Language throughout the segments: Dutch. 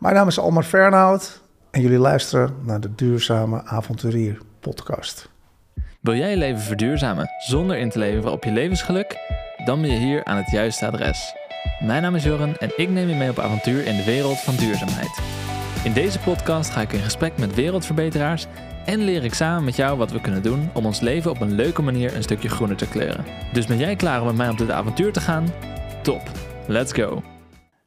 Mijn naam is Almar Fernhout en jullie luisteren naar de Duurzame Avonturier podcast. Wil jij je leven verduurzamen zonder in te leven op je levensgeluk? Dan ben je hier aan het juiste adres. Mijn naam is Joren en ik neem je mee op avontuur in de wereld van duurzaamheid. In deze podcast ga ik in gesprek met wereldverbeteraars en leer ik samen met jou wat we kunnen doen om ons leven op een leuke manier een stukje groener te kleuren. Dus ben jij klaar om met mij op dit avontuur te gaan? Top, let's go!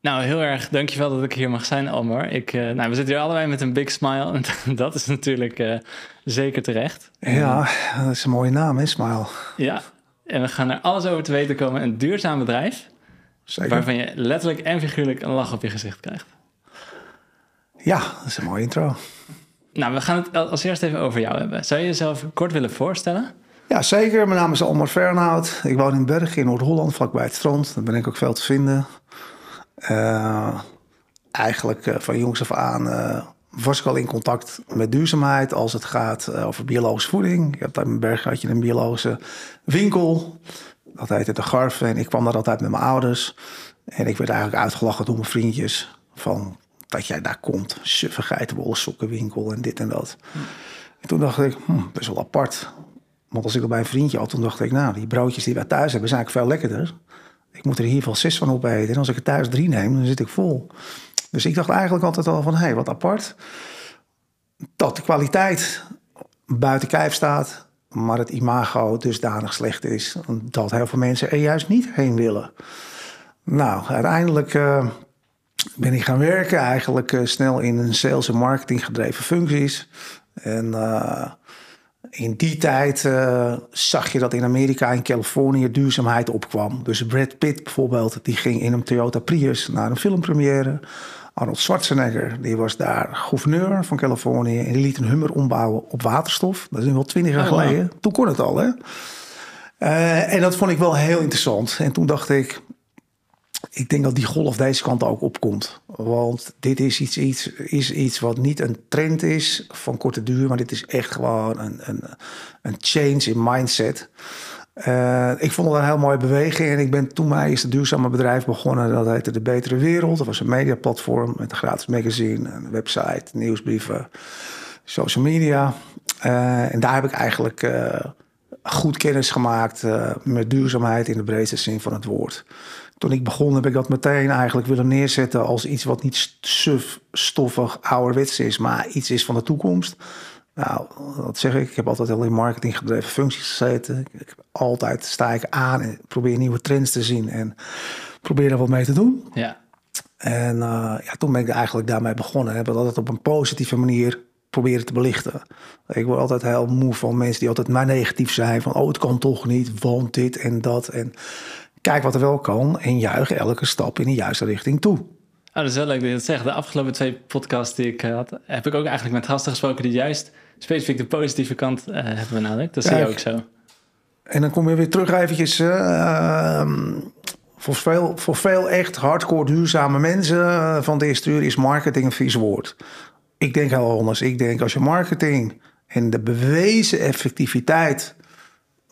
Nou, heel erg dankjewel dat ik hier mag zijn, Almar. Ik, uh, nou, we zitten hier allebei met een big smile en dat is natuurlijk uh, zeker terecht. Ja, dat is een mooie naam, hè, Smile. Ja, en we gaan er alles over te weten komen. Een duurzaam bedrijf, Zeker. waarvan je letterlijk en figuurlijk een lach op je gezicht krijgt. Ja, dat is een mooie intro. Nou, we gaan het als eerst even over jou hebben. Zou je jezelf kort willen voorstellen? Ja, zeker. Mijn naam is Almar Fernhout. Ik woon in Bergen in Noord-Holland, vlakbij het strand. Daar ben ik ook veel te vinden. Uh, eigenlijk uh, van jongs af aan uh, was ik al in contact met duurzaamheid als het gaat over biologische voeding. Ik heb daar in Bergen had je een biologische winkel. Dat heette De Garf en ik kwam daar altijd met mijn ouders. En ik werd eigenlijk uitgelachen door mijn vriendjes van dat jij daar komt. Suffe geitenwolle sokkenwinkel en dit en dat. En toen dacht ik, hm, best wel apart. Want als ik al bij een vriendje had, toen dacht ik, nou, die broodjes die wij thuis hebben zijn eigenlijk veel lekkerder. Ik moet er in ieder geval zes van opeten. En als ik er thuis drie neem, dan zit ik vol. Dus ik dacht eigenlijk altijd al van, hé, hey, wat apart. Dat de kwaliteit buiten kijf staat, maar het imago dusdanig slecht is... dat heel veel mensen er juist niet heen willen. Nou, uiteindelijk uh, ben ik gaan werken. Eigenlijk uh, snel in een sales- en marketing gedreven functies. En... Uh, in die tijd uh, zag je dat in Amerika en Californië duurzaamheid opkwam. Dus Brad Pitt bijvoorbeeld, die ging in een Toyota Prius naar een filmpremière. Arnold Schwarzenegger, die was daar gouverneur van Californië. En die liet een Hummer ombouwen op waterstof. Dat is nu wel twintig jaar oh, geleden. Toen kon het al, hè. Uh, en dat vond ik wel heel interessant. En toen dacht ik, ik denk dat die golf deze kant ook opkomt. Want dit is iets, iets, is iets wat niet een trend is van korte duur, maar dit is echt gewoon een, een, een change in mindset. Uh, ik vond het een heel mooie beweging en ik ben toen mijn eerste duurzame bedrijf begonnen. Dat heette De Betere Wereld. Dat was een mediaplatform met een gratis magazine, een website, nieuwsbrieven, social media. Uh, en daar heb ik eigenlijk uh, goed kennis gemaakt met duurzaamheid in de breedste zin van het woord toen ik begon heb ik dat meteen eigenlijk willen neerzetten als iets wat niet suf, stoffig, ouderwets is, maar iets is van de toekomst. Nou, dat zeg ik. Ik heb altijd al in marketing gedreven functies gezeten. Ik heb altijd sta ik aan en probeer nieuwe trends te zien en probeer er wat mee te doen. Ja. En uh, ja, toen ben ik eigenlijk daarmee begonnen. Heb het altijd op een positieve manier proberen te belichten. Ik word altijd heel moe van mensen die altijd maar negatief zijn. Van, oh, het kan toch niet, want dit en dat. En kijk wat er wel kan en juich elke stap in de juiste richting toe. Oh, dat is wel leuk dat je dat zegt. De afgelopen twee podcasts die ik had, heb ik ook eigenlijk met gasten gesproken die juist specifiek de positieve kant uh, hebben benadrukt. Dat zie je ook zo. En dan kom je weer terug eventjes. Uh, voor, veel, voor veel echt hardcore duurzame mensen van deze uur is marketing een vies woord. Ik denk heel anders. Ik denk als je marketing en de bewezen effectiviteit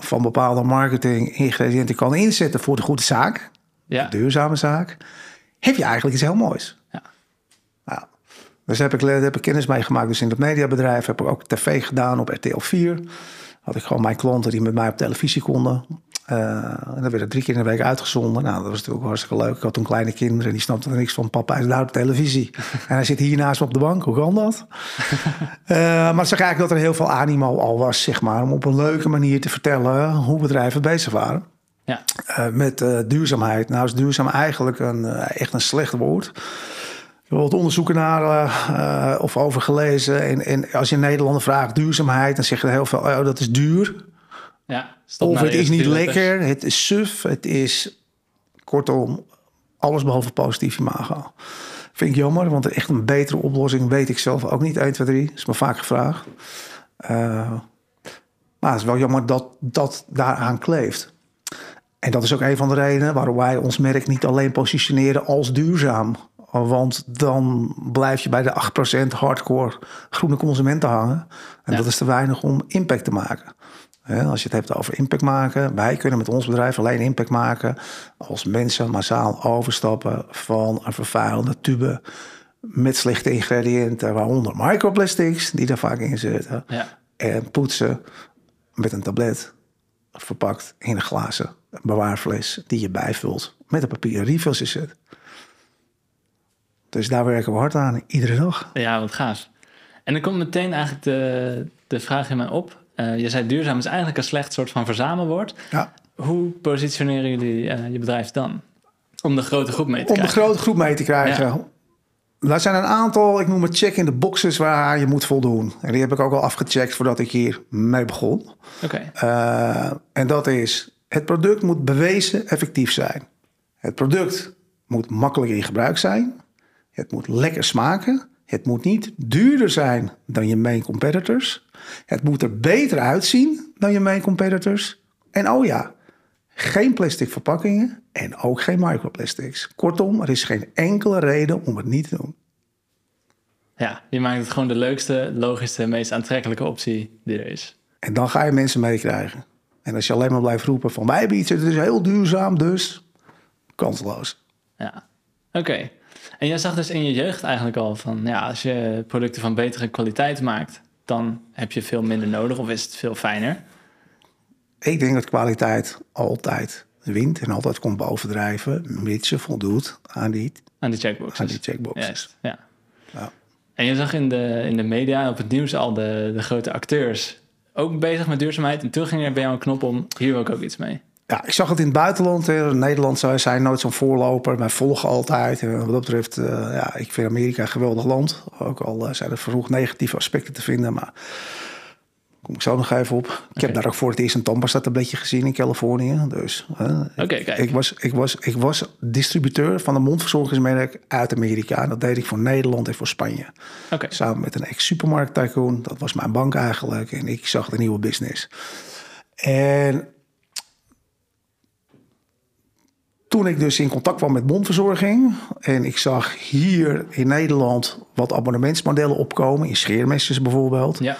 van bepaalde marketing ingrediënten kan inzetten voor de goede zaak, ja. de duurzame zaak, heb je eigenlijk iets heel moois. Ja. Nou, dus heb ik, heb ik kennis meegemaakt. Dus in het mediabedrijf heb ik ook tv gedaan op RTL 4. Had ik gewoon mijn klanten die met mij op televisie konden. Uh, en dat werd drie keer in de week uitgezonden. Nou, dat was natuurlijk hartstikke leuk. Ik had toen kleine kinderen die snapten er niks van. Papa is daar op televisie. en hij zit hier naast me op de bank. Hoe kan dat? uh, maar het zag eigenlijk dat er heel veel animo al was, zeg maar. Om op een leuke manier te vertellen hoe bedrijven bezig waren. Ja. Uh, met duurzaamheid. Nou is duurzaam eigenlijk een, echt een slecht woord. Ik heb wat onderzoeken naar of over gelezen. En, en als je Nederlander vraagt duurzaamheid, dan zeg je heel veel: oh, dat is duur. Ja, of het is niet lekker, het is suf, het is kortom alles behalve positief imago. Vind ik jammer, want echt een betere oplossing weet ik zelf ook niet. 1, 2, 3, is me vaak gevraagd. Uh, maar het is wel jammer dat dat daaraan kleeft. En dat is ook een van de redenen waarom wij ons merk niet alleen positioneren als duurzaam. Want dan blijf je bij de 8% hardcore groene consumenten hangen. En ja. dat is te weinig om impact te maken. Als je het hebt over impact maken, wij kunnen met ons bedrijf alleen impact maken als mensen massaal overstappen van een vervuilende tube met slechte ingrediënten, waaronder microplastics, die daar vaak in zitten. Ja. En poetsen met een tablet, verpakt in een glazen bewaarfles, die je bijvult met een papieren refillsysteem. Dus daar werken we hard aan, iedere dag. Ja, wat gaaf. En dan komt meteen eigenlijk de, de vraag in mij op. Eh, je zei duurzaam is eigenlijk een slecht soort van verzamelwoord. Ja. Hoe positioneren jullie eh, je bedrijf dan? Om de grote groep mee te Om de krijgen. grote groep mee te krijgen. Ja. Er zijn een aantal, ik noem het check in de boxes waar je moet voldoen. En die heb ik ook al afgecheckt voordat ik hier mee begon. Oké, Eh, en dat is, het product moet bewezen effectief zijn. Het product moet makkelijk in gebruik zijn. Het moet lekker smaken. Het moet niet duurder zijn dan je main competitors. Het moet er beter uitzien dan je main competitors. En oh ja, geen plastic verpakkingen en ook geen microplastics. Kortom, er is geen enkele reden om het niet te doen. ja, je maakt het gewoon de leukste, logischste, meest aantrekkelijke optie die er is. En dan ga je mensen meekrijgen. En als je alleen maar blijft roepen van wij hebben iets, het is heel duurzaam, dus kansloos. Ja, oké. En jij zag dus in je jeugd eigenlijk al van, ja, als je producten van betere kwaliteit maakt, dan heb je veel minder nodig of is het veel fijner. Ik denk dat kwaliteit altijd wint en altijd komt bovendrijven, mits je voldoet aan die, Aan de checkboxes. aan die checkboxes. Ja. Ja. En je zag in de, in de media, op het nieuws al de, de grote acteurs ook bezig met duurzaamheid. En toen ging er bij jou een knop om, hier wil ik ook iets mee. Ja, ik zag het in het buitenland. In Nederland zou- zijn nooit zo'n voorloper. Wij volgen altijd. En wat dat betreft, eh, ja, ik vind Amerika een geweldig land. Ook al eh, zijn er vroeg negatieve aspecten te vinden. Maar kom ik zo nog even op. Ik heb daar ook voor het eerst een tandpasta-tabletje gezien in Californië. Dus Oké, kijk. ik, was, ik, was, ik was distributeur van een mondverzorgingsmerk uit Amerika. En dat deed ik voor Nederland en voor Spanje. Samen met een ex-supermarkt tycoon. Dat was mijn bank eigenlijk. En ik zag de nieuwe business. En toen ik dus in contact kwam met mondverzorging... en ik zag hier in Nederland wat abonnementsmodellen opkomen... in scheermesjes bijvoorbeeld... ja.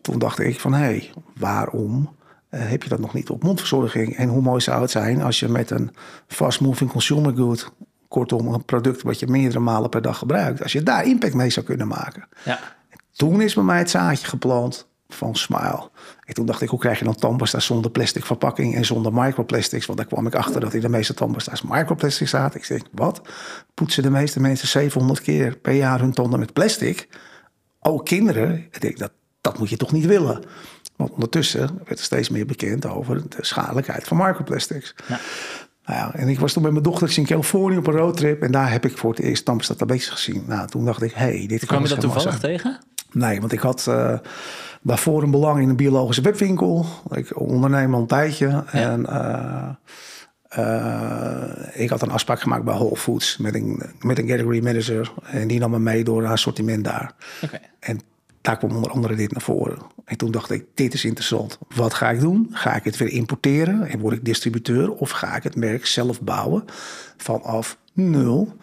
toen dacht ik van... hé, hey, waarom eh, heb je dat nog niet op mondverzorging? En hoe mooi zou het zijn als je met een fast-moving consumer good... kortom een product wat je meerdere malen per dag gebruikt... als je daar impact mee zou kunnen maken... ja. Toen is bij mij het zaadje geplant van Smile. En toen dacht ik, hoe krijg je dan tandpasta zonder plastic verpakking en zonder microplastics? Want daar kwam ik achter dat in de meeste tandpasta's microplastics zaten. Ik denk, wat? Poetsen de meeste mensen 700 keer per jaar hun tanden met plastic? Ook kinderen? Ik denk, dat, dat moet je toch niet willen? Want ondertussen werd er steeds meer bekend over de schadelijkheid van microplastics. Ja. Nou ja, en ik was toen met mijn dochters in Californië op een roadtrip. En daar heb ik voor het eerst tandpasta tabletjes gezien. Nou, toen dacht ik, hey, dit kan Kwam je dat toevallig zijn. tegen? Nee, want ik had eh, daarvoor een belang in een biologische webwinkel. Ik onderneem al een tijdje. En eh, eh, ik had een afspraak gemaakt bij Whole Foods met een, met een category manager. En die nam me mee door een assortiment daar. Oké, En daar kwam onder andere dit naar voren. En toen dacht ik, dit is interessant. Wat ga ik doen? Ga ik het weer importeren en word ik distributeur? Of ga ik het merk zelf bouwen vanaf nul?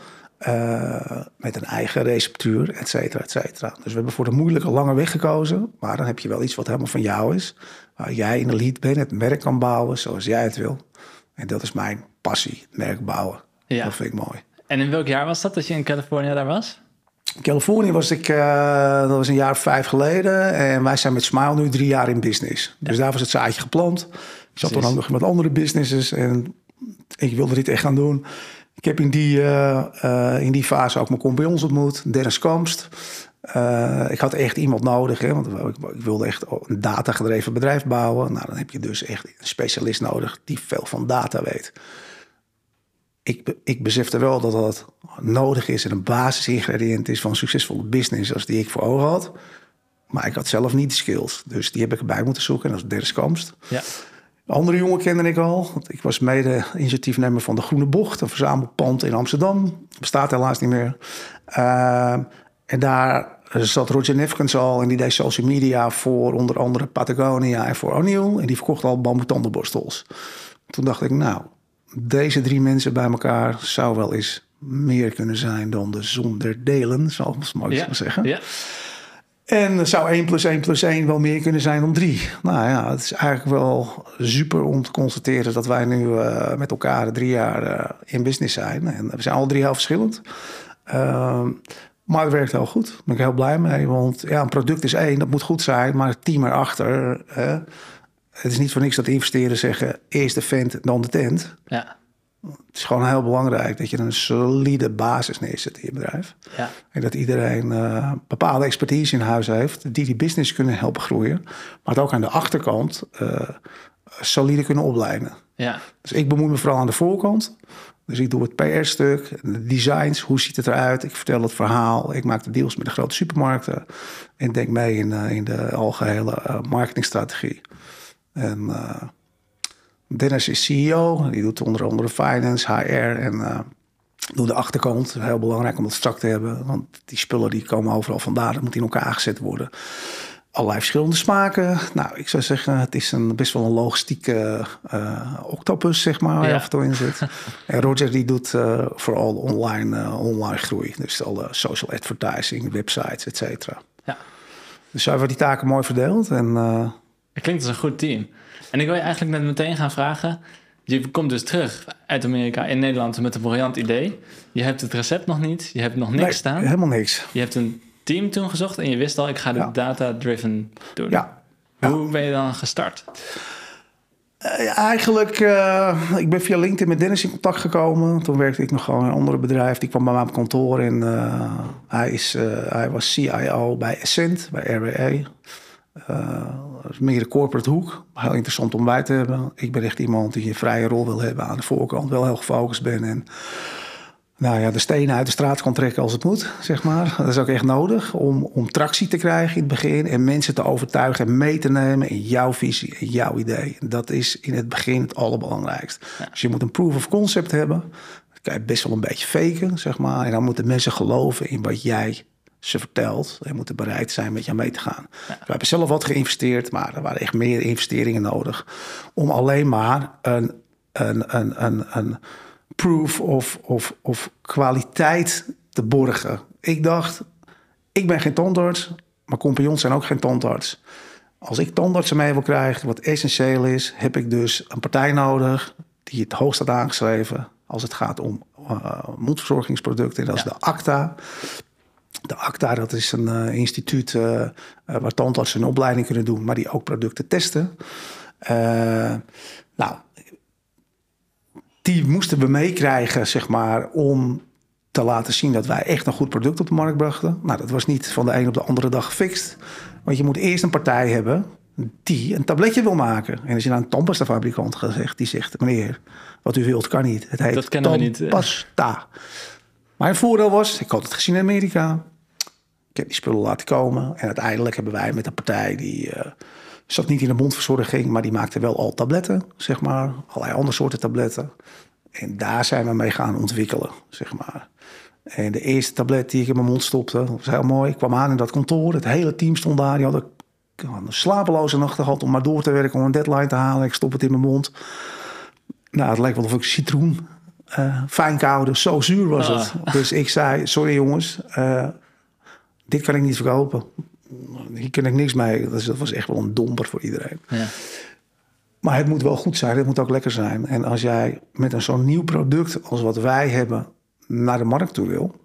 Eh, met een eigen receptuur, et cetera, et cetera. Dus we hebben voor de moeilijke lange weg gekozen. Maar dan heb je wel iets wat helemaal van jou is. Waar jij in de lead bent, het merk kan bouwen zoals jij het wil. En dat is mijn passie, het merk bouwen. Ja. Dat vind ik mooi. En in welk jaar was dat dat je in Californië daar was? In Californië was ik, eh, dat was een jaar of vijf geleden. En wij zijn met Smile nu drie jaar in business. Dus daar was het zaadje geplant. Ik zat toen ook nog met andere businesses en ik wilde dit echt gaan doen. Ik heb in die, eh, eh, in die fase ook mijn compagnons ontmoet, Dennis Kamst. Eh, ik had echt iemand nodig, hè, want ik, ik wilde echt een datagedreven bedrijf bouwen. Nou, dan heb je dus echt een specialist nodig die veel van data weet ik, ik besefte wel dat dat nodig is en een basisingrediënt is van een succesvolle business als die ik voor ogen had. Maar ik had zelf niet de skills. Dus die heb ik erbij moeten zoeken. En dat is Dennis. Ja. De andere jongen kende ik al. Want ik was mede initiatiefnemer van de Groene Bocht. Een verzamelpand in Amsterdam. Bestaat helaas niet meer. Uh, en daar zat Roger Nefkens al. En die deed social media voor onder andere Patagonia en voor O'Neill. En die verkocht al bamboe tandenborstels. Toen dacht ik, nou, deze drie mensen bij elkaar zou wel eens meer kunnen zijn dan de zonder delen, zal ik maar Ja. zeggen. Ja. En zou 1 plus 1 plus 1 wel meer kunnen zijn dan 3. Nou ja, het is eigenlijk wel super om te constateren dat wij nu uh, met elkaar drie jaar uh, in business zijn. En we zijn alle drie heel verschillend. Uh, Maar het werkt heel goed. Daar ben ik heel blij mee. Want ja, een product is één, dat moet goed zijn. Maar het team erachter... Hè, het is niet voor niks dat investeerders zeggen... eerst de vent, dan de tent. Ja. Het is gewoon heel belangrijk dat je een solide basis neerzet in je bedrijf. Ja. En dat iedereen uh, bepaalde expertise in huis heeft... die die business kunnen helpen groeien. Maar het ook aan de achterkant uh, solide kunnen opleiden. Ja. Dus ik bemoei me vooral aan de voorkant. Dus ik doe het PR-stuk, de designs, hoe ziet het eruit? Ik vertel het verhaal, ik maak de deals met de grote supermarkten... en denk mee in, uh, in de algehele marketingstrategie. En uh, Dennis is CEO, die doet onder andere finance, HR en uh, doet de achterkant. Heel belangrijk om dat strak te hebben, want die spullen die komen overal vandaan. Dat moet in elkaar gezet worden allerlei verschillende smaken. Nou, ik zou zeggen, het is een, best wel een logistieke uh, octopus, zeg maar, waar ja. je af en toe in zit. en Roger die doet uh, vooral online, online groei. Dus alle social advertising, websites, et cetera. Ja. Dus zo hebben we die taken mooi verdeeld. En, het klinkt als een goed team. En ik wil je eigenlijk net meteen gaan vragen... Je komt dus terug uit Amerika in Nederland met een briljant idee. Je hebt het recept nog niet, je hebt nog niks nee, staan. helemaal niks. Je hebt een team toen gezocht en je wist al, ik ga de Ja. data-driven doen. Ja. Hoe ben je dan gestart? Eh, eigenlijk, eh, ik ben via LinkedIn met Dennis in contact gekomen. Toen werkte ik nog gewoon in een andere bedrijf. Die kwam bij mij op kantoor en eh, hij, is, hij was CIO bij Essent, bij RWE. Eh, dat is meer de corporate hoek. Heel interessant om bij te hebben. Ik ben echt iemand die een vrije rol wil hebben aan de voorkant. Wel heel gefocust ben en nou ja, de stenen uit de straat kan trekken als het moet, zeg maar. Dat is ook echt nodig om, om tractie te krijgen in het begin... en mensen te overtuigen en mee te nemen in jouw visie en jouw idee. Dat is in het begin het allerbelangrijkst. Dus je moet een proof of concept hebben. Dat kan je best wel een beetje faken, zeg maar. En dan moeten mensen geloven in wat jij ze vertelt... en moeten bereid zijn met jou mee te gaan. We hebben zelf wat geïnvesteerd, maar er waren echt meer investeringen nodig... om alleen maar een, een, een, een, een proof of, of, of kwaliteit te borgen. Ik dacht, ik ben geen tandarts, maar compagnons zijn ook geen tandarts. Als ik tandartsen mee wil krijgen, wat essentieel is, heb ik dus een partij nodig die het hoogst staat aangeschreven als het gaat om uh, mondverzorgingsproducten. Dat is de ACTA. De ACTA, dat is een uh, instituut uh, uh, waar tandartsen een opleiding kunnen doen, maar die ook producten testen. Nou, die moesten we meekrijgen, zeg maar, om te laten zien dat wij echt een goed product op de markt brachten. Nou, dat was niet van de een op de andere dag gefixt. Want je moet eerst een partij hebben die een tabletje wil maken. En als je naar een tandpastafabrikant gaat die zegt, meneer, wat u wilt kan niet. Het heet Dat kennen we niet, eh. tandpasta. Mijn voordeel was, ik had het gezien in Amerika. Ik heb die spullen laten komen. En uiteindelijk hebben wij met een partij die... eh, zat niet in de mondverzorging, maar die maakte wel al tabletten, zeg maar. Allerlei andere soorten tabletten. En daar zijn we mee gaan ontwikkelen, zeg maar. En de eerste tablet die ik in mijn mond stopte, was heel mooi. Ik kwam aan in dat kantoor, het hele team stond daar. Die hadden een slapeloze nachten gehad om maar door te werken, om een deadline te halen. Ik stop het in mijn mond. Nou, het lijkt wel of ik citroen uh, fijn koude, zo zuur was Ah. het. Dus ik zei, sorry jongens, uh, dit kan ik niet verkopen. Hier kan ik niks mee. Dus dat was echt wel een domper voor iedereen. Ja. Maar het moet wel goed zijn, het moet ook lekker zijn. En als jij met een zo'n nieuw product als wat wij hebben naar de markt toe wil,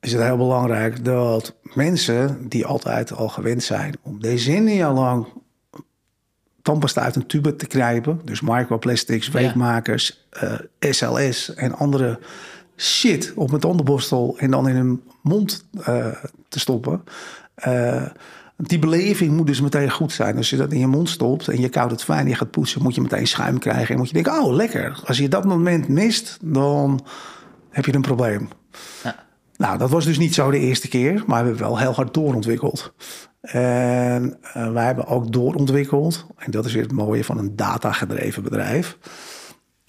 is het heel belangrijk dat mensen die altijd al gewend zijn om decennia lang tandpasta uit een tube te knijpen, dus microplastics, weekmakers, uh, SLS en andere shit op een tandenborstel en dan in hun mond uh, te stoppen. Uh, die beleving moet dus meteen goed zijn. Als je dat in je mond stopt en je koudt het fijn, je gaat poetsen, moet je meteen schuim krijgen. En moet je denken, oh lekker. Als je dat moment mist, dan heb je een probleem. Ja. Nou, dat was dus niet zo de eerste keer, maar we hebben wel heel hard doorontwikkeld. En uh, wij hebben ook doorontwikkeld, en dat is weer het mooie van een datagedreven bedrijf,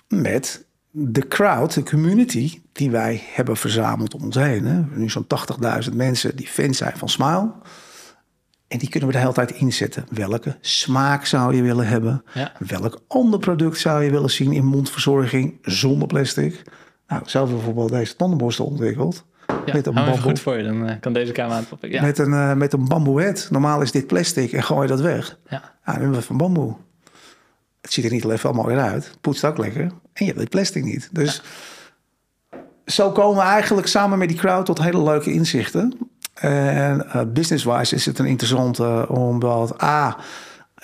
met de crowd, de community die wij hebben verzameld om ons heen. Hè. Nu zo'n 80.000 mensen die fan zijn van Smile. En die kunnen we de hele tijd inzetten. Welke smaak zou je willen hebben? Ja. Welk ander product zou je willen zien in mondverzorging zonder plastic? Nou, we bijvoorbeeld deze tandenborstel ontwikkeld. Ja, met een bamboe, goed voor je, dan uh, kan deze camera aan het ja. Met een, uh, met een bamboehet. Normaal is dit plastic en gooi je dat weg. Ja. Nou, dan hebben we van bamboe. Het ziet er niet alleen veel mooier uit. Het poetst ook lekker. En je hebt plastic niet. Dus zo komen we eigenlijk samen met die crowd tot hele leuke inzichten. En uh, business-wise is het een interessante, omdat A,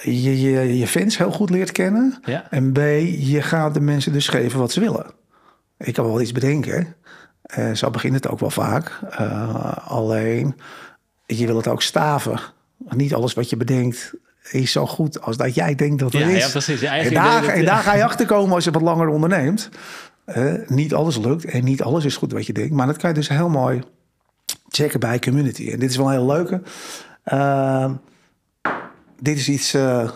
je, je je fans heel goed leert kennen. Ja. En B, je gaat de mensen dus geven wat ze willen. Ik kan wel iets bedenken. Uh, zo begint het ook wel vaak. Uh, alleen, je wil het ook staven. Niet alles wat je bedenkt is zo goed als dat jij denkt dat het Ja, is. ja, precies. En, daar, en daar ga je achter komen als je wat langer onderneemt. Eh, niet alles lukt en niet alles is goed wat je denkt. Maar dat kan je dus heel mooi checken bij community. En dit is wel een hele leuke. Uh, dit is iets uh,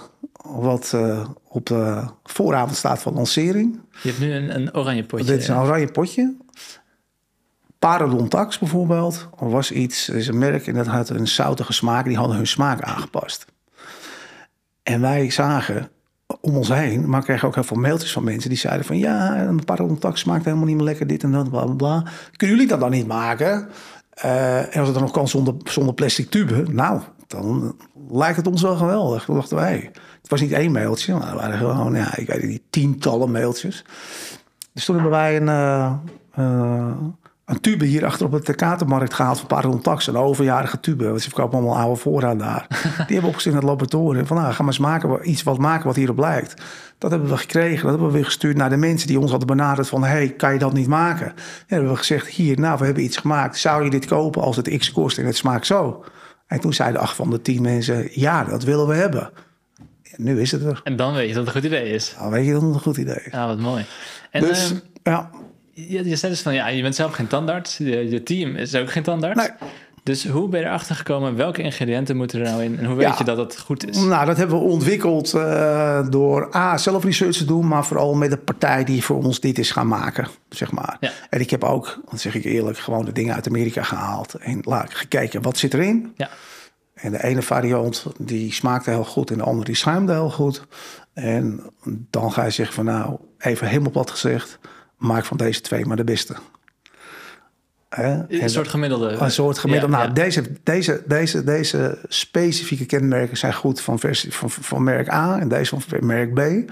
wat op de vooravond staat van lancering. Je hebt nu een, een oranje potje. Dit is een oranje potje. Parodontax bijvoorbeeld was iets, is een merk en dat had een zoutige smaak. Die hadden hun smaak aangepast. En wij zagen om ons heen, maar kregen ook heel veel mailtjes van mensen die zeiden van ja, een parodontax smaakt helemaal niet meer lekker dit en dat, bla bla. Kunnen jullie dat dan niet maken? Uh, en als het dan nog kan zonder, zonder plastic tube, nou, dan lijkt het ons wel geweldig. Dachten wij. Het was niet één mailtje, maar waren gewoon, ja, ik weet niet, tientallen mailtjes. Dus toen hebben wij een, uh, uh, een tube hier achter op de katermarkt gehaald van Parodontax. Een overjarige tube, want ze verkopen allemaal oude voorraad daar. Die hebben opgezet in het laboratorium. Van nou, ga maar eens maken, iets wat maken wat hierop lijkt. Dat hebben we gekregen. Dat hebben we weer gestuurd naar de mensen die ons hadden benaderd van... hey, kan je dat niet maken? En hebben we gezegd, hier, nou, we hebben iets gemaakt. Zou je dit kopen als het x kost en het smaakt zo? En toen zeiden acht van de tien mensen, ja, dat willen we hebben. En nu is het er. En dan weet je dat het een goed idee is. Dan weet je dat het een goed idee is. Ja, wat mooi. En, dus, uh, ja. Je, je zei dus van, ja, je bent zelf geen tandarts. Je, je team is ook geen tandarts. Nee. Dus hoe ben je erachter gekomen? Welke ingrediënten moeten er nou in? En hoe weet Ja. je dat het goed is? Nou, dat hebben we ontwikkeld uh, door A, zelf research te doen, maar vooral met de partij die voor ons dit is gaan maken, zeg maar. Ja. En ik heb ook, dat zeg ik eerlijk, gewoon de dingen uit Amerika gehaald en laat gekeken wat zit erin. Ja. En de ene variant die smaakte heel goed en de andere die schuimde heel goed. En dan ga je zeggen van nou, even helemaal plat gezegd, maak van deze twee maar de beste. Hè? Een soort gemiddelde. Een soort gemiddelde. Ja, nou, ja. Deze, deze, deze, deze specifieke kenmerken zijn goed van, versie, van, van merk A en deze van merk B.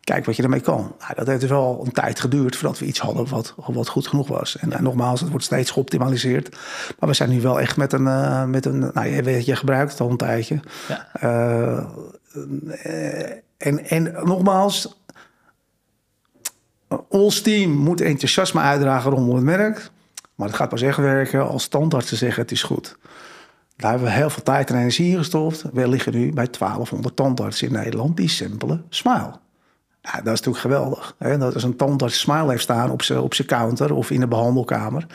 Kijk wat je ermee kan. Nou, dat heeft dus wel een tijd geduurd voordat we iets hadden wat, wat goed genoeg was. En, en nogmaals, het wordt steeds geoptimaliseerd. Maar we zijn nu wel echt met een. Uh, met een nou, je, weet, je gebruikt het al een tijdje. Ja. Uh, en, en nogmaals, ons team moet enthousiasme uitdragen rondom het merk. Maar het gaat pas echt werken als tandartsen zeggen het is goed. Daar hebben we heel veel tijd en energie in gestopt. We liggen nu bij 1200 tandartsen in Nederland die samplen Smile. Ja, dat is natuurlijk geweldig. Hè? Dat als een tandarts Smile heeft staan op zijn op counter of in de behandelkamer.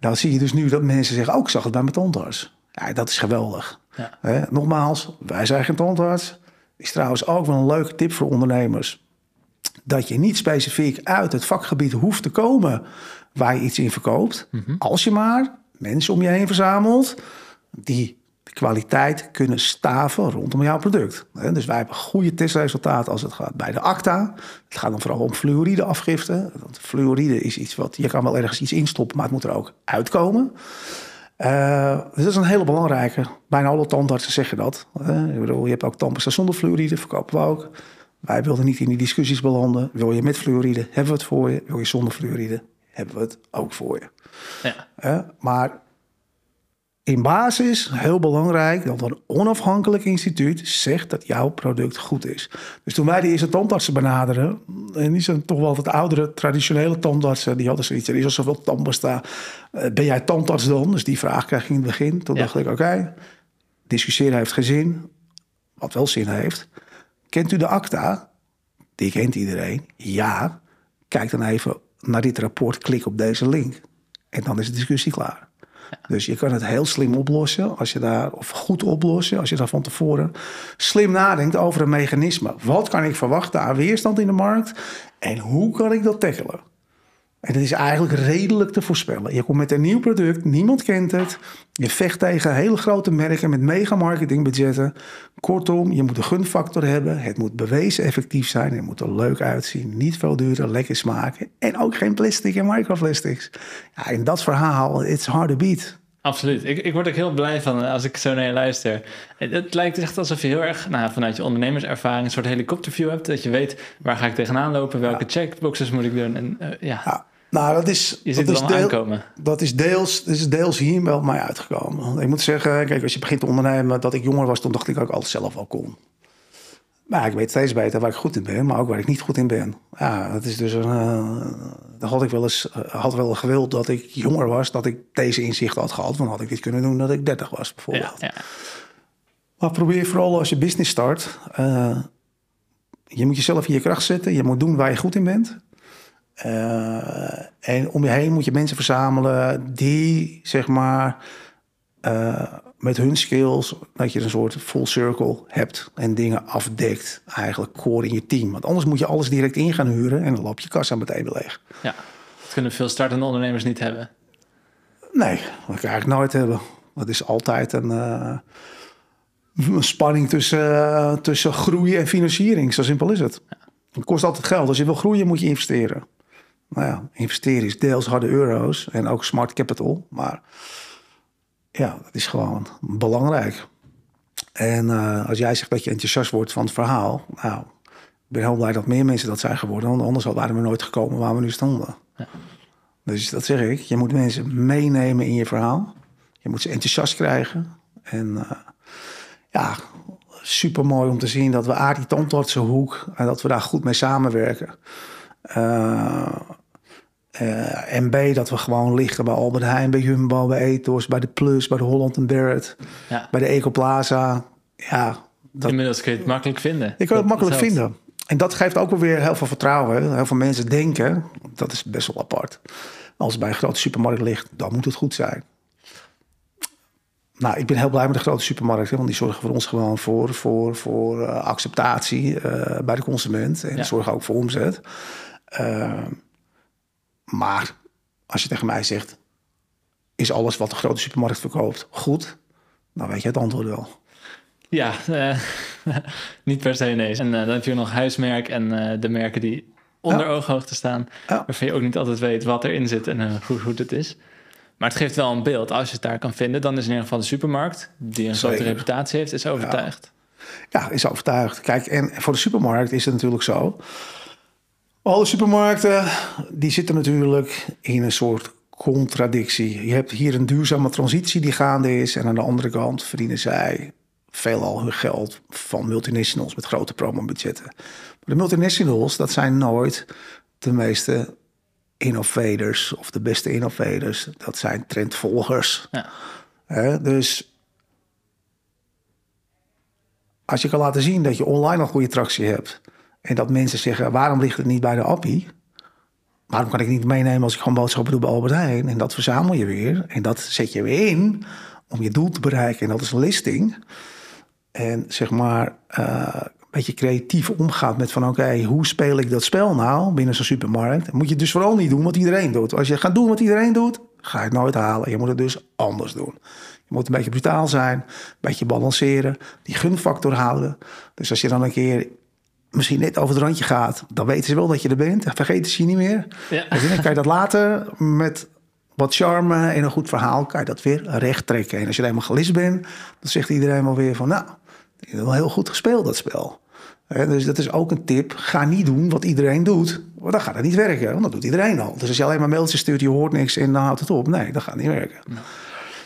Dan zie je dus nu dat mensen zeggen, ook oh, zag het bij mijn tandarts. Ja, dat is geweldig. Ja. Hè? Nogmaals, wij zijn geen tandarts. Is trouwens ook wel een leuke tip voor ondernemers. Dat je niet specifiek uit het vakgebied hoeft te komen waar je iets in verkoopt. Mhm. Als je maar mensen om je heen verzamelt die de kwaliteit kunnen staven rondom jouw product. Dus wij hebben goede testresultaten als het gaat bij de ACTA. Het gaat dan vooral om fluorideafgifte. Want fluoride is iets wat je kan wel ergens iets instoppen, maar het moet er ook uitkomen. Uh, dus dat is een hele belangrijke. Bijna alle tandartsen zeggen dat. Uh, ik bedoel, je hebt ook tandpasta zonder fluoride, verkopen we ook. Wij wilden niet in die discussies belanden. Wil je met fluoride, hebben we het voor je. Wil je zonder fluoride, hebben we het ook voor je. Ja. Maar in basis, heel belangrijk, dat een onafhankelijk instituut zegt dat jouw product goed is. Dus toen wij de eerste tandartsen benaderen, en die zijn toch wel wat oudere, traditionele tandartsen, die hadden zoiets, er is al zoveel tandpasta, uh, ben jij tandarts dan? Dus die vraag kreeg ik in het begin. Toen ja. dacht ik, oké, okay, discussiëren heeft geen zin. Wat wel zin heeft. Kent u de ACTA? Die kent iedereen. Ja. Kijk dan even naar dit rapport, klik op deze link. En dan is de discussie klaar. Ja. Dus je kan het heel slim oplossen als je daar, of goed oplossen, als je daar van tevoren slim nadenkt over een mechanisme. Wat kan ik verwachten aan weerstand in de markt en hoe kan ik dat tackelen? En dat is eigenlijk redelijk te voorspellen. Je komt met een nieuw product, niemand kent het. Je vecht tegen hele grote merken met mega marketingbudgetten. Kortom, je moet een gunfactor hebben. Het moet bewezen effectief zijn. Het moet er leuk uitzien. Niet veel duurder, lekker smaken. En ook geen plastic en microplastics. Ja, in dat verhaal, it's hard to beat. Absoluut. Ik, ik word ook heel blij van als ik zo naar je luister. Het, het lijkt echt alsof je heel erg nou, vanuit je ondernemerservaring een soort helikopterview hebt. Dat je weet waar ga ik tegenaan lopen, welke ja. checkboxes moet ik doen. En, uh, ja. ja. Nou, dat is, Je dat is, deel, aankomen. dat is deels, dat is deels hier wel mij uitgekomen. Ik moet zeggen, kijk, als je begint te ondernemen, dat ik jonger was, toen dacht ik ik alles zelf wel kon. Maar ik weet steeds beter waar ik goed in ben, maar ook waar ik niet goed in ben. Ja, dat is dus een. eh, dan had ik wel eens eh, had wel gewild dat ik jonger was, dat ik deze inzichten had gehad. Want had ik dit kunnen doen dat ik 30 was, bijvoorbeeld. Ja, ja. Maar probeer vooral als je business start. eh, je moet jezelf in je kracht zetten. Je moet doen waar je goed in bent. Eh, en om je heen moet je mensen verzamelen die, zeg maar, eh, met hun skills, dat je een soort full circle hebt en dingen afdekt. Eigenlijk core in je team. Want anders moet je alles direct in gaan huren en dan loop je kassa meteen weer leeg. ja. Dat kunnen veel startende ondernemers niet hebben. Nee, dat kan ik eigenlijk nooit hebben. Dat is altijd een, eh, een spanning tussen, tussen groei en financiering. Zo simpel is het. Het kost altijd geld. Als je wil groeien, moet je investeren. Nou ja, investeren is deels harde euro's en ook smart capital. Maar ja, dat is gewoon belangrijk. En eh, als jij zegt dat je enthousiast wordt van het verhaal... Nou, ik ben heel blij dat meer mensen dat zijn geworden. Want anders waren we nooit gekomen waar we nu stonden. Dus dat zeg ik. Je moet mensen meenemen in je verhaal. Je moet ze enthousiast krijgen. En eh, ja, super mooi om te zien dat we A, die tandartsenhoek... en dat we daar goed mee samenwerken. Eh, en B, dat we gewoon liggen bij Albert Heijn, bij Jumbo, bij Ethos... bij de Plus, bij de Holland en Barrett, Ja. bij de Ecoplaza. Ja, dat, Inmiddels kun je het makkelijk vinden. je kan het makkelijk vinden. En dat geeft ook wel weer heel veel vertrouwen. Heel veel mensen denken, dat is best wel apart. Als het bij een grote supermarkt ligt, dan moet het goed zijn. Nou, ik ben heel blij met de grote supermarkten, want die zorgen voor ons gewoon voor, voor, voor eh, acceptatie bij de consument. En Ja. zorgen ook voor omzet. Eh, maar als je tegen mij zegt, is alles wat de grote supermarkt verkoopt goed? Dan weet je het antwoord wel. Ja, eh, niet per se nee. En eh, dan heb je nog huismerk en eh, de merken die onder Ja. ooghoogte staan. Ja. Waarvan je ook niet altijd weet wat erin zit en hoe goed het is. Maar het geeft wel een beeld. Als je het daar kan vinden, dan is in ieder geval de supermarkt, die een grote Zeker. reputatie heeft, is overtuigd. Ja, is overtuigd. Kijk, en voor de supermarkt is het natuurlijk zo. Alle supermarkten, die zitten natuurlijk in een soort contradictie. Je hebt hier een duurzame transitie die gaande is. En aan de andere kant verdienen zij veelal hun geld van multinationals met grote promobudgetten. Maar de multinationals, dat zijn nooit de meeste innovators of de beste innovators. Dat zijn trendvolgers. Ja. Dus als je kan laten zien dat je online al goede tractie hebt... en dat mensen zeggen, waarom ligt het niet bij de appie? Waarom kan ik niet meenemen als ik gewoon boodschappen doe bij Albert Heijn? En dat verzamel je weer en dat zet je weer in om je doel te bereiken. En dat is een listing. En zeg maar eh, een beetje creatief omgaat met van... oké, hoe speel ik dat spel nou binnen zo'n supermarkt? Dan moet je dus vooral niet doen wat iedereen doet. Als je gaat doen wat iedereen doet, ga je het nooit halen. Je moet het dus anders doen. Je moet een beetje brutaal zijn, een beetje balanceren, die gunfactor houden. Dus als je dan een keer misschien net over het randje gaat, dan weten ze wel dat je er bent. Vergeten ze je niet meer. Ja. En dan kan je dat later met wat charme en een goed verhaal, kan je dat weer recht trekken. En als je er helemaal gelist bent, dan zegt iedereen wel weer van, nou, je hebt wel heel goed gespeeld dat spel. Dus dat is ook een tip. Ga niet doen wat iedereen doet. Want dan gaat het niet werken. Want dat doet iedereen al. Dus als je alleen maar mailtjes stuurt, je hoort niks en dan houdt het op. Nee, dat gaat niet werken.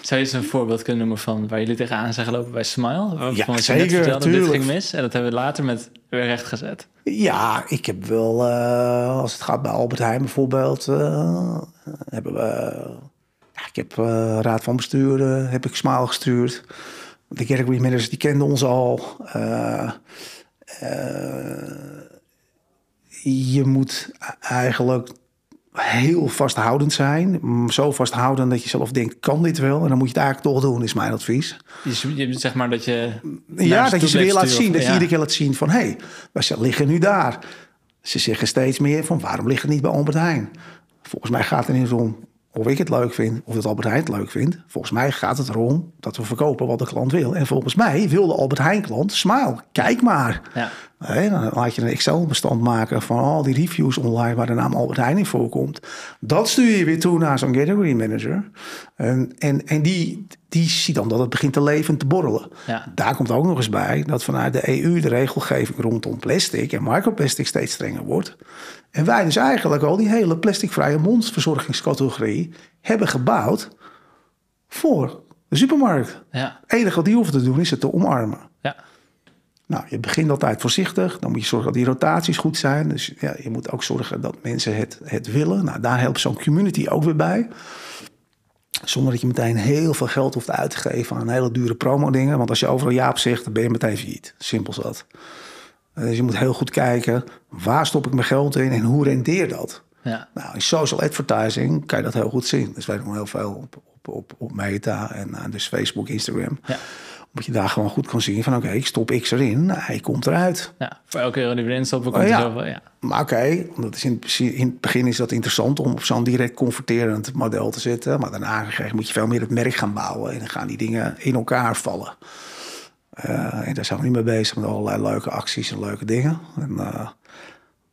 Zou je eens een voorbeeld kunnen noemen van waar jullie tegenaan zijn gelopen bij Smile? Van Ja, wat je net zeker, vertelde, dit ging mis en dat hebben we later met weer recht gezet. Ja, ik heb wel, eh, als het gaat bij Albert Heijn bijvoorbeeld, eh, hebben we, ja, ik heb eh, raad van bestuur, heb ik Smile gestuurd. De category managers, die kenden ons al. Je moet eigenlijk heel vasthoudend zijn. Mm, Zo vasthoudend dat je zelf denkt, kan dit wel? En dan moet je het eigenlijk toch doen, is mijn advies. Je, zeg maar dat je... Ja, dat je ze weer laat zien. Dat je iedere keer laat zien van... hé, hey, wij liggen nu daar. Ze zeggen steeds meer van... waarom ligt het niet bij Albert Heijn? Volgens mij gaat het er niet om of ik het leuk vind... of dat Albert Heijn het leuk vindt. Volgens mij gaat het erom dat we verkopen wat de klant wil. En volgens mij wil de Albert Heijn klant... smile, kijk maar. Ja. Dan laat je een Excel-bestand maken van al die reviews online waar de naam Albert Heijn in voorkomt. Dat stuur je weer toe naar zo'n category manager. En, en, en die, die ziet dan dat het begint te leven en te borrelen. Ja. Daar komt ook nog eens bij dat vanuit de EU de regelgeving rondom plastic en microplastic steeds strenger wordt. En wij dus eigenlijk al die hele plasticvrije mondverzorgingscategorie hebben gebouwd voor de supermarkt. Ja. Het enige wat die hoeven te doen is het te omarmen. Ja. Nou, je begint altijd voorzichtig. Dan moet je zorgen dat die rotaties goed zijn. Dus ja, je moet ook zorgen dat mensen het, het willen. Nou, daar helpt zo'n community ook weer bij. Zonder dat je meteen heel veel geld hoeft uit te geven aan hele dure promo-dingen. Want als je overal ja op zegt, dan ben je meteen failliet. Simpel zat. Dus je moet heel goed kijken, waar stop ik mijn geld in en hoe rendeert dat? Ja. Nou, in social advertising kan je dat heel goed zien. Dus wij doen heel veel op, op, op, op Meta en uh, dus Facebook, Instagram. Ja. Omdat je daar gewoon goed kan zien van oké, ik stop X erin, hij komt eruit. ja. Voor elke euro die we erin stoppen, komt er ja. zoveel. Ja. Maar oké, dat is in, het precies- in het begin is dat interessant om op zo'n direct converterend model te zitten. Maar daarna moet je veel meer het merk gaan bouwen. En dan gaan die dingen in elkaar vallen. Eh, en daar zijn we nu mee bezig met allerlei leuke acties en leuke dingen. En, eh,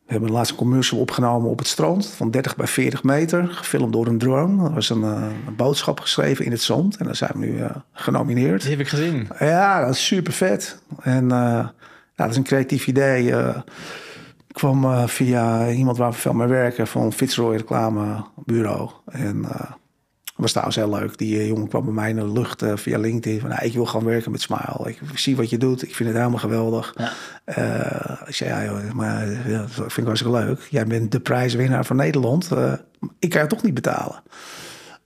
we hebben laatst een commercial opgenomen op het strand van 30 bij 40 meter. Gefilmd door een drone. Er was een, eh, een boodschap geschreven in het zand. En daar zijn we nu eh, genomineerd. Die heb ik gezien. Ja, dat is super vet. En uh, ja, dat is een creatief idee. Kwam via iemand waar we veel mee werken van Fitzroy reclamebureau. En was trouwens heel leuk. Die jongen kwam bij mij in de lucht via LinkedIn. Van, nou, ik wil gaan werken met Smile. Ik zie wat je doet. Ik vind het helemaal geweldig. Ja. ik zei, ja, joh, maar ja, dat vind ik hartstikke leuk. Jij bent de prijswinnaar van Nederland. ik kan je toch niet betalen.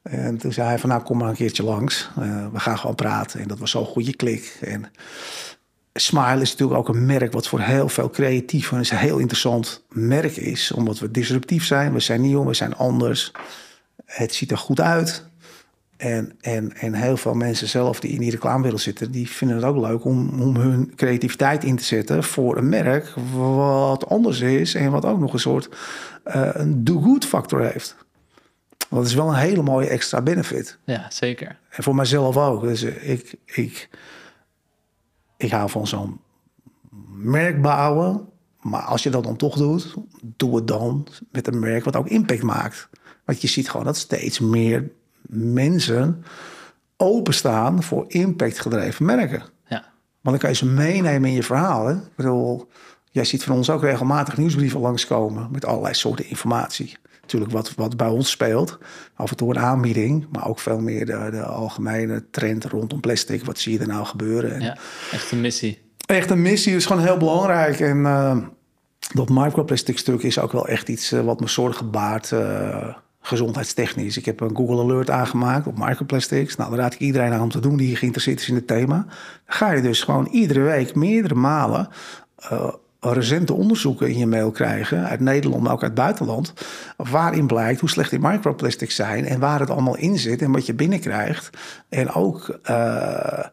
En toen zei hij van, nou, kom maar een keertje langs. Uh, we gaan gewoon praten. En dat was zo'n goede klik. En Smile is natuurlijk ook een merk wat voor heel veel creatieven een heel interessant merk is. Omdat we disruptief zijn, we zijn nieuw, we zijn anders. Het ziet er goed uit. En, en, en heel veel mensen zelf die in die reclamewereld zitten... die vinden het ook leuk om, om hun creativiteit in te zetten... voor een merk wat anders is... en wat ook nog een soort uh, een do-good factor heeft. Dat is wel een hele mooie extra benefit. Ja, zeker. En voor mijzelf ook. Dus ik, ik, ik hou van zo'n merk bouwen. Maar als je dat dan toch doet, doe het dan met een merk wat ook impact maakt. Want je ziet gewoon dat steeds meer mensen openstaan voor impactgedreven merken. Ja. Want dan kan je ze meenemen in je verhaal. Hè? Ik bedoel, jij ziet van ons ook regelmatig nieuwsbrieven langskomen met allerlei soorten informatie natuurlijk wat, wat bij ons speelt. Af en toe een aanbieding, maar ook veel meer de, de algemene trend rondom plastic. Wat zie je er nou gebeuren? En ja, echt een missie. Echt een missie is gewoon heel belangrijk. En uh, dat microplastic stuk is ook wel echt iets uh, wat me zorgen baart. Uh, gezondheidstechnisch. Ik heb een Google Alert aangemaakt op microplastics. Nou, daar raad ik iedereen aan om te doen die geïnteresseerd is in het thema. Ga je dus gewoon iedere week meerdere malen recente onderzoeken in je mail krijgen, uit Nederland, maar ook uit het buitenland, waarin blijkt hoe slecht die microplastics zijn en waar het allemaal in zit en wat je binnenkrijgt. En ook uh,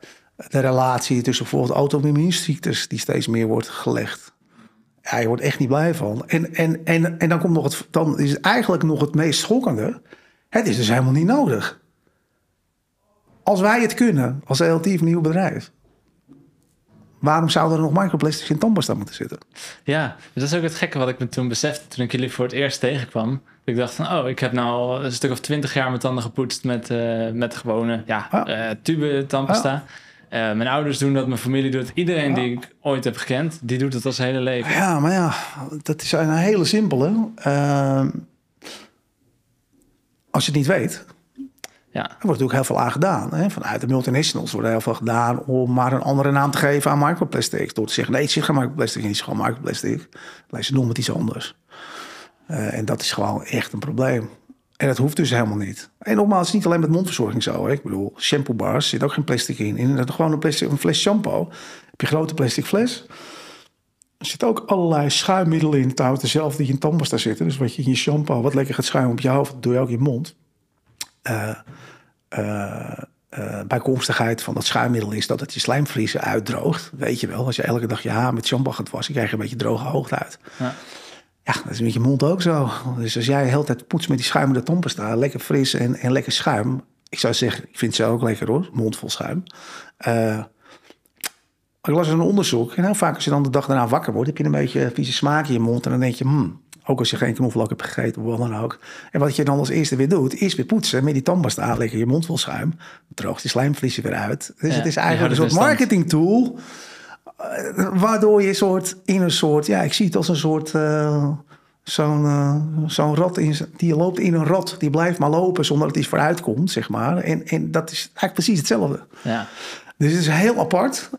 de relatie tussen bijvoorbeeld auto-immuunziektes, die steeds meer wordt gelegd. Ja, je wordt echt niet blij van. En, en, en, en dan, komt nog het, dan is het eigenlijk nog het meest schokkende. Het is dus helemaal niet nodig. Als wij het kunnen, als relatief nieuw bedrijf, waarom zouden er nog microplastics in tandpasta moeten zitten? Ja, dat is ook het gekke wat ik me toen besefte toen ik jullie voor het eerst tegenkwam. Ik dacht van, oh, ik heb nou een stuk of twintig jaar mijn tanden gepoetst met, uh, met gewone ja, Ja. uh, tube tandpasta. Uh, mijn ouders doen dat, mijn familie doet. Iedereen die ik ooit heb gekend, die doet het al zijn hele leven. Ja, maar ja, dat is een hele simpele. Uh, als je het niet weet, Ja, er wordt natuurlijk heel veel aan gedaan. Hè? Vanuit de multinationals wordt er heel veel gedaan om maar een andere naam te geven aan microplastics. Door te zeggen, nee, het is geen microplastic, het is gewoon microplastic. Alleen ze noemen het iets anders. Uh, en dat is gewoon echt een probleem. En dat hoeft dus helemaal niet. En nogmaals, het is niet alleen met mondverzorging zo. Hè? Ik bedoel, shampoo bars zit ook geen plastic in. In gewoon een, een fles shampoo heb je een grote plastic fles. Er zitten ook allerlei schuimmiddelen in. Trouwens, dezelfde die in tandpasta zitten. Dus wat je in je shampoo, wat lekker gaat schuimen op je hoofd, doe je ook in je mond. Uh, uh, uh, bijkomstigheid van dat schuimmiddel is dat het je slijmvliezen uitdroogt. Weet je wel, als je elke dag je haar met shampoo gaat wassen, krijg je een beetje droge hoogte uit. Ja. Ja, dat is met je mond ook zo. Dus als jij de hele tijd poetst met die schuimende tandpasta, lekker fris en, en lekker schuim. Ik zou zeggen, ik vind ze ook lekker hoor, mond vol schuim. Uh, ik las een onderzoek. En heel vaak als je dan de dag daarna wakker wordt, heb je een beetje vieze smaak in je mond. En dan denk je, hmm, ook als je geen knoflook hebt gegeten of wat dan ook. En wat je dan als eerste weer doet, is weer poetsen. Met die tandpasta aanleggen, je mond vol schuim. Droogt je slijmvliezen weer uit. Dus Ja, het is eigenlijk een soort marketing tool. Eh, waardoor je soort in een soort, ja, ik zie het als een soort... eh, Zo'n eh, zo'n rat, in, die loopt in een rat, die blijft maar lopen zonder dat hij vooruit komt, zeg maar. En, en dat is eigenlijk precies hetzelfde. Ja. Dus het is heel apart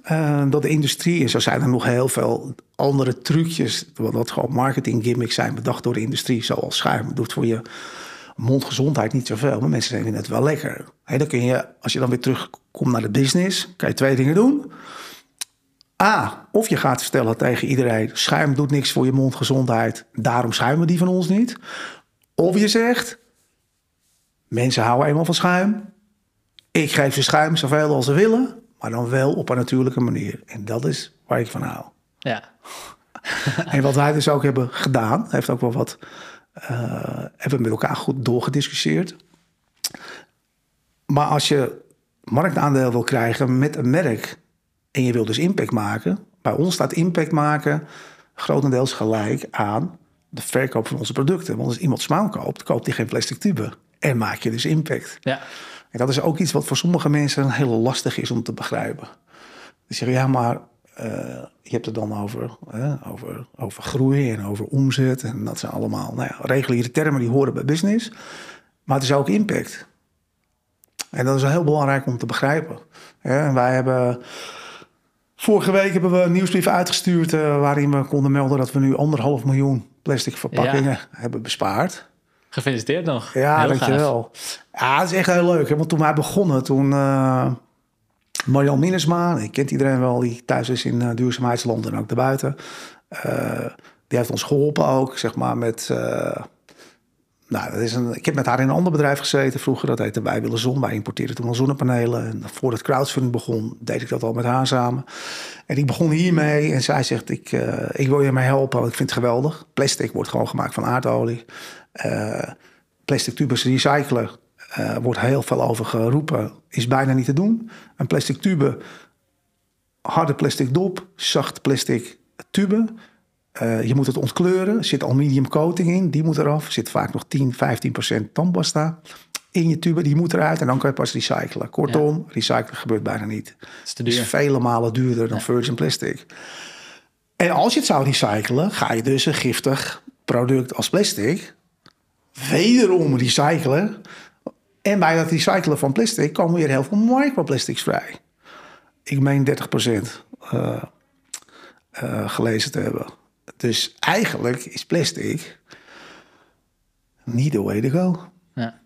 dat de industrie, en zo zijn er nog heel veel andere trucjes, wat, wat gewoon marketing gimmicks zijn bedacht door de industrie, zoals schuim. doet voor je mondgezondheid niet zoveel, maar mensen vinden het wel lekker. Hè, dan kun je, als je dan weer terugkomt naar de business, kan je twee dingen doen. A, of je gaat vertellen tegen iedereen, schuim doet niks voor je mondgezondheid, daarom schuimen die van ons niet. Of je zegt, mensen houden eenmaal van schuim, ik geef ze schuim zoveel als ze willen, maar dan wel op een natuurlijke manier. En dat is waar ik van hou. Ja. En wat wij dus ook hebben gedaan, heeft ook wel wat, eh, hebben we met elkaar goed doorgediscussieerd. Maar als je marktaandeel wil krijgen met een merk en je wil dus impact maken, bij ons staat impact maken grotendeels gelijk aan de verkoop van onze producten. Want als iemand smaal koopt, koopt hij geen plastic tube. En maak je dus impact. Ja. En dat is ook iets wat voor sommige mensen heel lastig is om te begrijpen. Die zeggen, ja, maar eh, je hebt het dan over, over, over groei en over omzet. En dat zijn allemaal nou ja, reguliere termen die horen bij business. Maar het is ook impact. En dat is heel belangrijk om te begrijpen. Ja, en wij hebben... Vorige week hebben we een nieuwsbrief uitgestuurd... eh, waarin we konden melden dat we nu anderhalf miljoen plastic verpakkingen hebben bespaard. Gefeliciteerd nog. Ja, Heel gaaf. dankjewel. Ja, het is echt heel leuk. Hè? Want toen wij begonnen, toen... eh Marjan Minnesma, die kent iedereen wel, die thuis is in eh, duurzaamheidsland en ook daarbuiten. die heeft ons geholpen ook, zeg maar, met... nou, dat is een, ik heb met haar in een ander bedrijf gezeten vroeger. Dat heette Wij Willen Zon. Wij importeerden toen al zonnepanelen. En voordat crowdfunding begon, deed ik dat al met haar samen. En ik begon hiermee. En zij zegt, ik, eh, ik wil je mee helpen. want Ik vind het geweldig. Plastic wordt gewoon gemaakt van aardolie. Eh, plastic tubes recyclen. eh wordt heel veel over geroepen. Is bijna niet te doen. Een plastic tube, harde plastic dop, zacht plastic tube. Eh, je moet het ontkleuren. Er zit aluminium coating in. Die moet eraf. Er zit vaak nog 10, 15 procent tandpasta in je tube. Die moet eruit en dan kan je pas recyclen. Kortom, recyclen gebeurt bijna niet. Het is te vele malen duurder dan virgin plastic. En als je het zou recyclen, ga je dus een giftig product als plastic wederom recyclen. En bij het recyclen van plastic komen weer heel veel microplastics vrij. Ik meen 30% eh, eh, gelezen te hebben. Dus eigenlijk is plastic niet the way to go. Ja.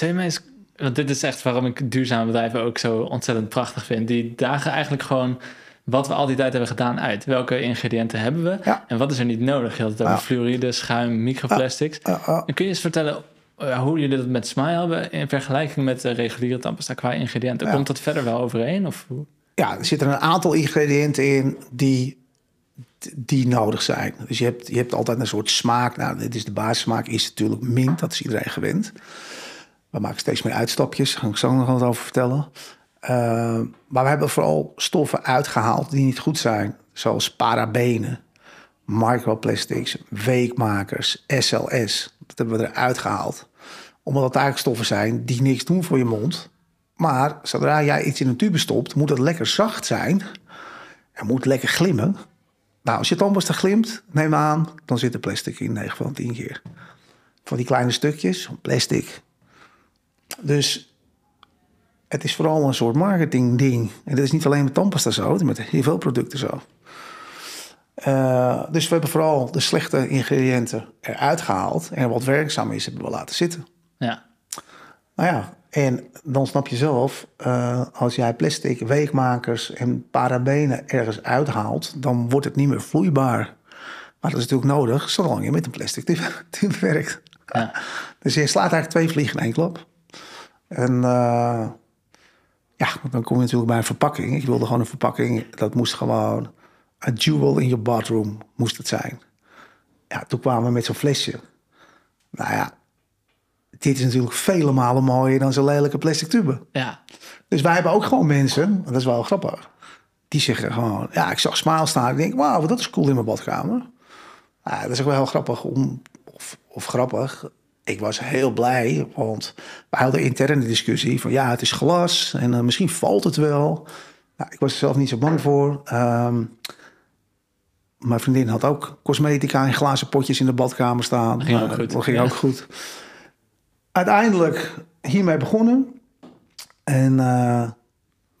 Mij eens, want dit is echt waarom ik duurzame bedrijven ook zo ontzettend prachtig vind. Die dagen eigenlijk gewoon wat we al die tijd hebben gedaan uit. Welke ingrediënten hebben we? Ja. En wat is er niet nodig? Je had het over fluoride, schuim, microplastics. En kun je eens vertellen eh, hoe jullie dat met Smile hebben in vergelijking met de reguliere tandpasta qua ingrediënten? Ja. Komt dat verder wel overeen? Of hoe? ja, er zitten een aantal ingrediënten in die, die nodig zijn. Dus je hebt, je hebt altijd een soort smaak. Nou, dit is de basissmaak, is natuurlijk mint. Dat is iedereen gewend. We maken steeds meer uitstapjes. Daar ga ik zo nog wat over vertellen. Uh, maar we hebben vooral stoffen uitgehaald die niet goed zijn. Zoals parabenen, microplastics, weekmakers, SLS. Dat hebben we eruit gehaald. Omdat het eigenlijk stoffen zijn die niks doen voor je mond. Maar zodra jij iets in een tube stopt, moet het lekker zacht zijn. En moet lekker glimmen. Nou, als je tandpasta glimt, neem aan, dan zit er plastic in 9 van 10 keer. Van die kleine stukjes, van plastic. Dus het is vooral een soort marketing ding. En dat is niet alleen met tandpasta zo, het is met heel veel producten zo. Uh, dus we hebben vooral de slechte ingrediënten eruit gehaald. En wat werkzaam is, hebben we laten zitten. Ja. Nou ja, en dan snap je zelf, uh, als jij plastic, weekmakers en parabenen ergens uithaalt, dan wordt het niet meer vloeibaar. Maar dat is natuurlijk nodig, zolang je met een plastic tube werkt. Ja. Dus je slaat eigenlijk twee vliegen in één klap. En uh, ja, dan kom je natuurlijk bij een verpakking. Ik wilde gewoon een verpakking, dat moest gewoon een jewel in your bathroom moest het zijn. Ja, toen kwamen we met zo'n flesje. Nou ja, dit is natuurlijk vele malen mooier dan zo'n lelijke plastic tube. Ja. Dus wij hebben ook gewoon mensen, dat is wel grappig. die zeggen gewoon... Ja, ik zag Smile staan. Ik denk, wauw, dat is cool in mijn badkamer. Ja, dat is ook wel heel grappig. Om, of, of grappig. Ik was heel blij, want we hadden interne discussie van... Ja, het is glas en uh, misschien valt het wel. Nou, ik was er zelf niet zo bang voor. Um, mijn vriendin had ook cosmetica in glazen potjes in de badkamer staan. Dat ging ook goed. Dat ging ook goed. Uiteindelijk hiermee begonnen. En uh,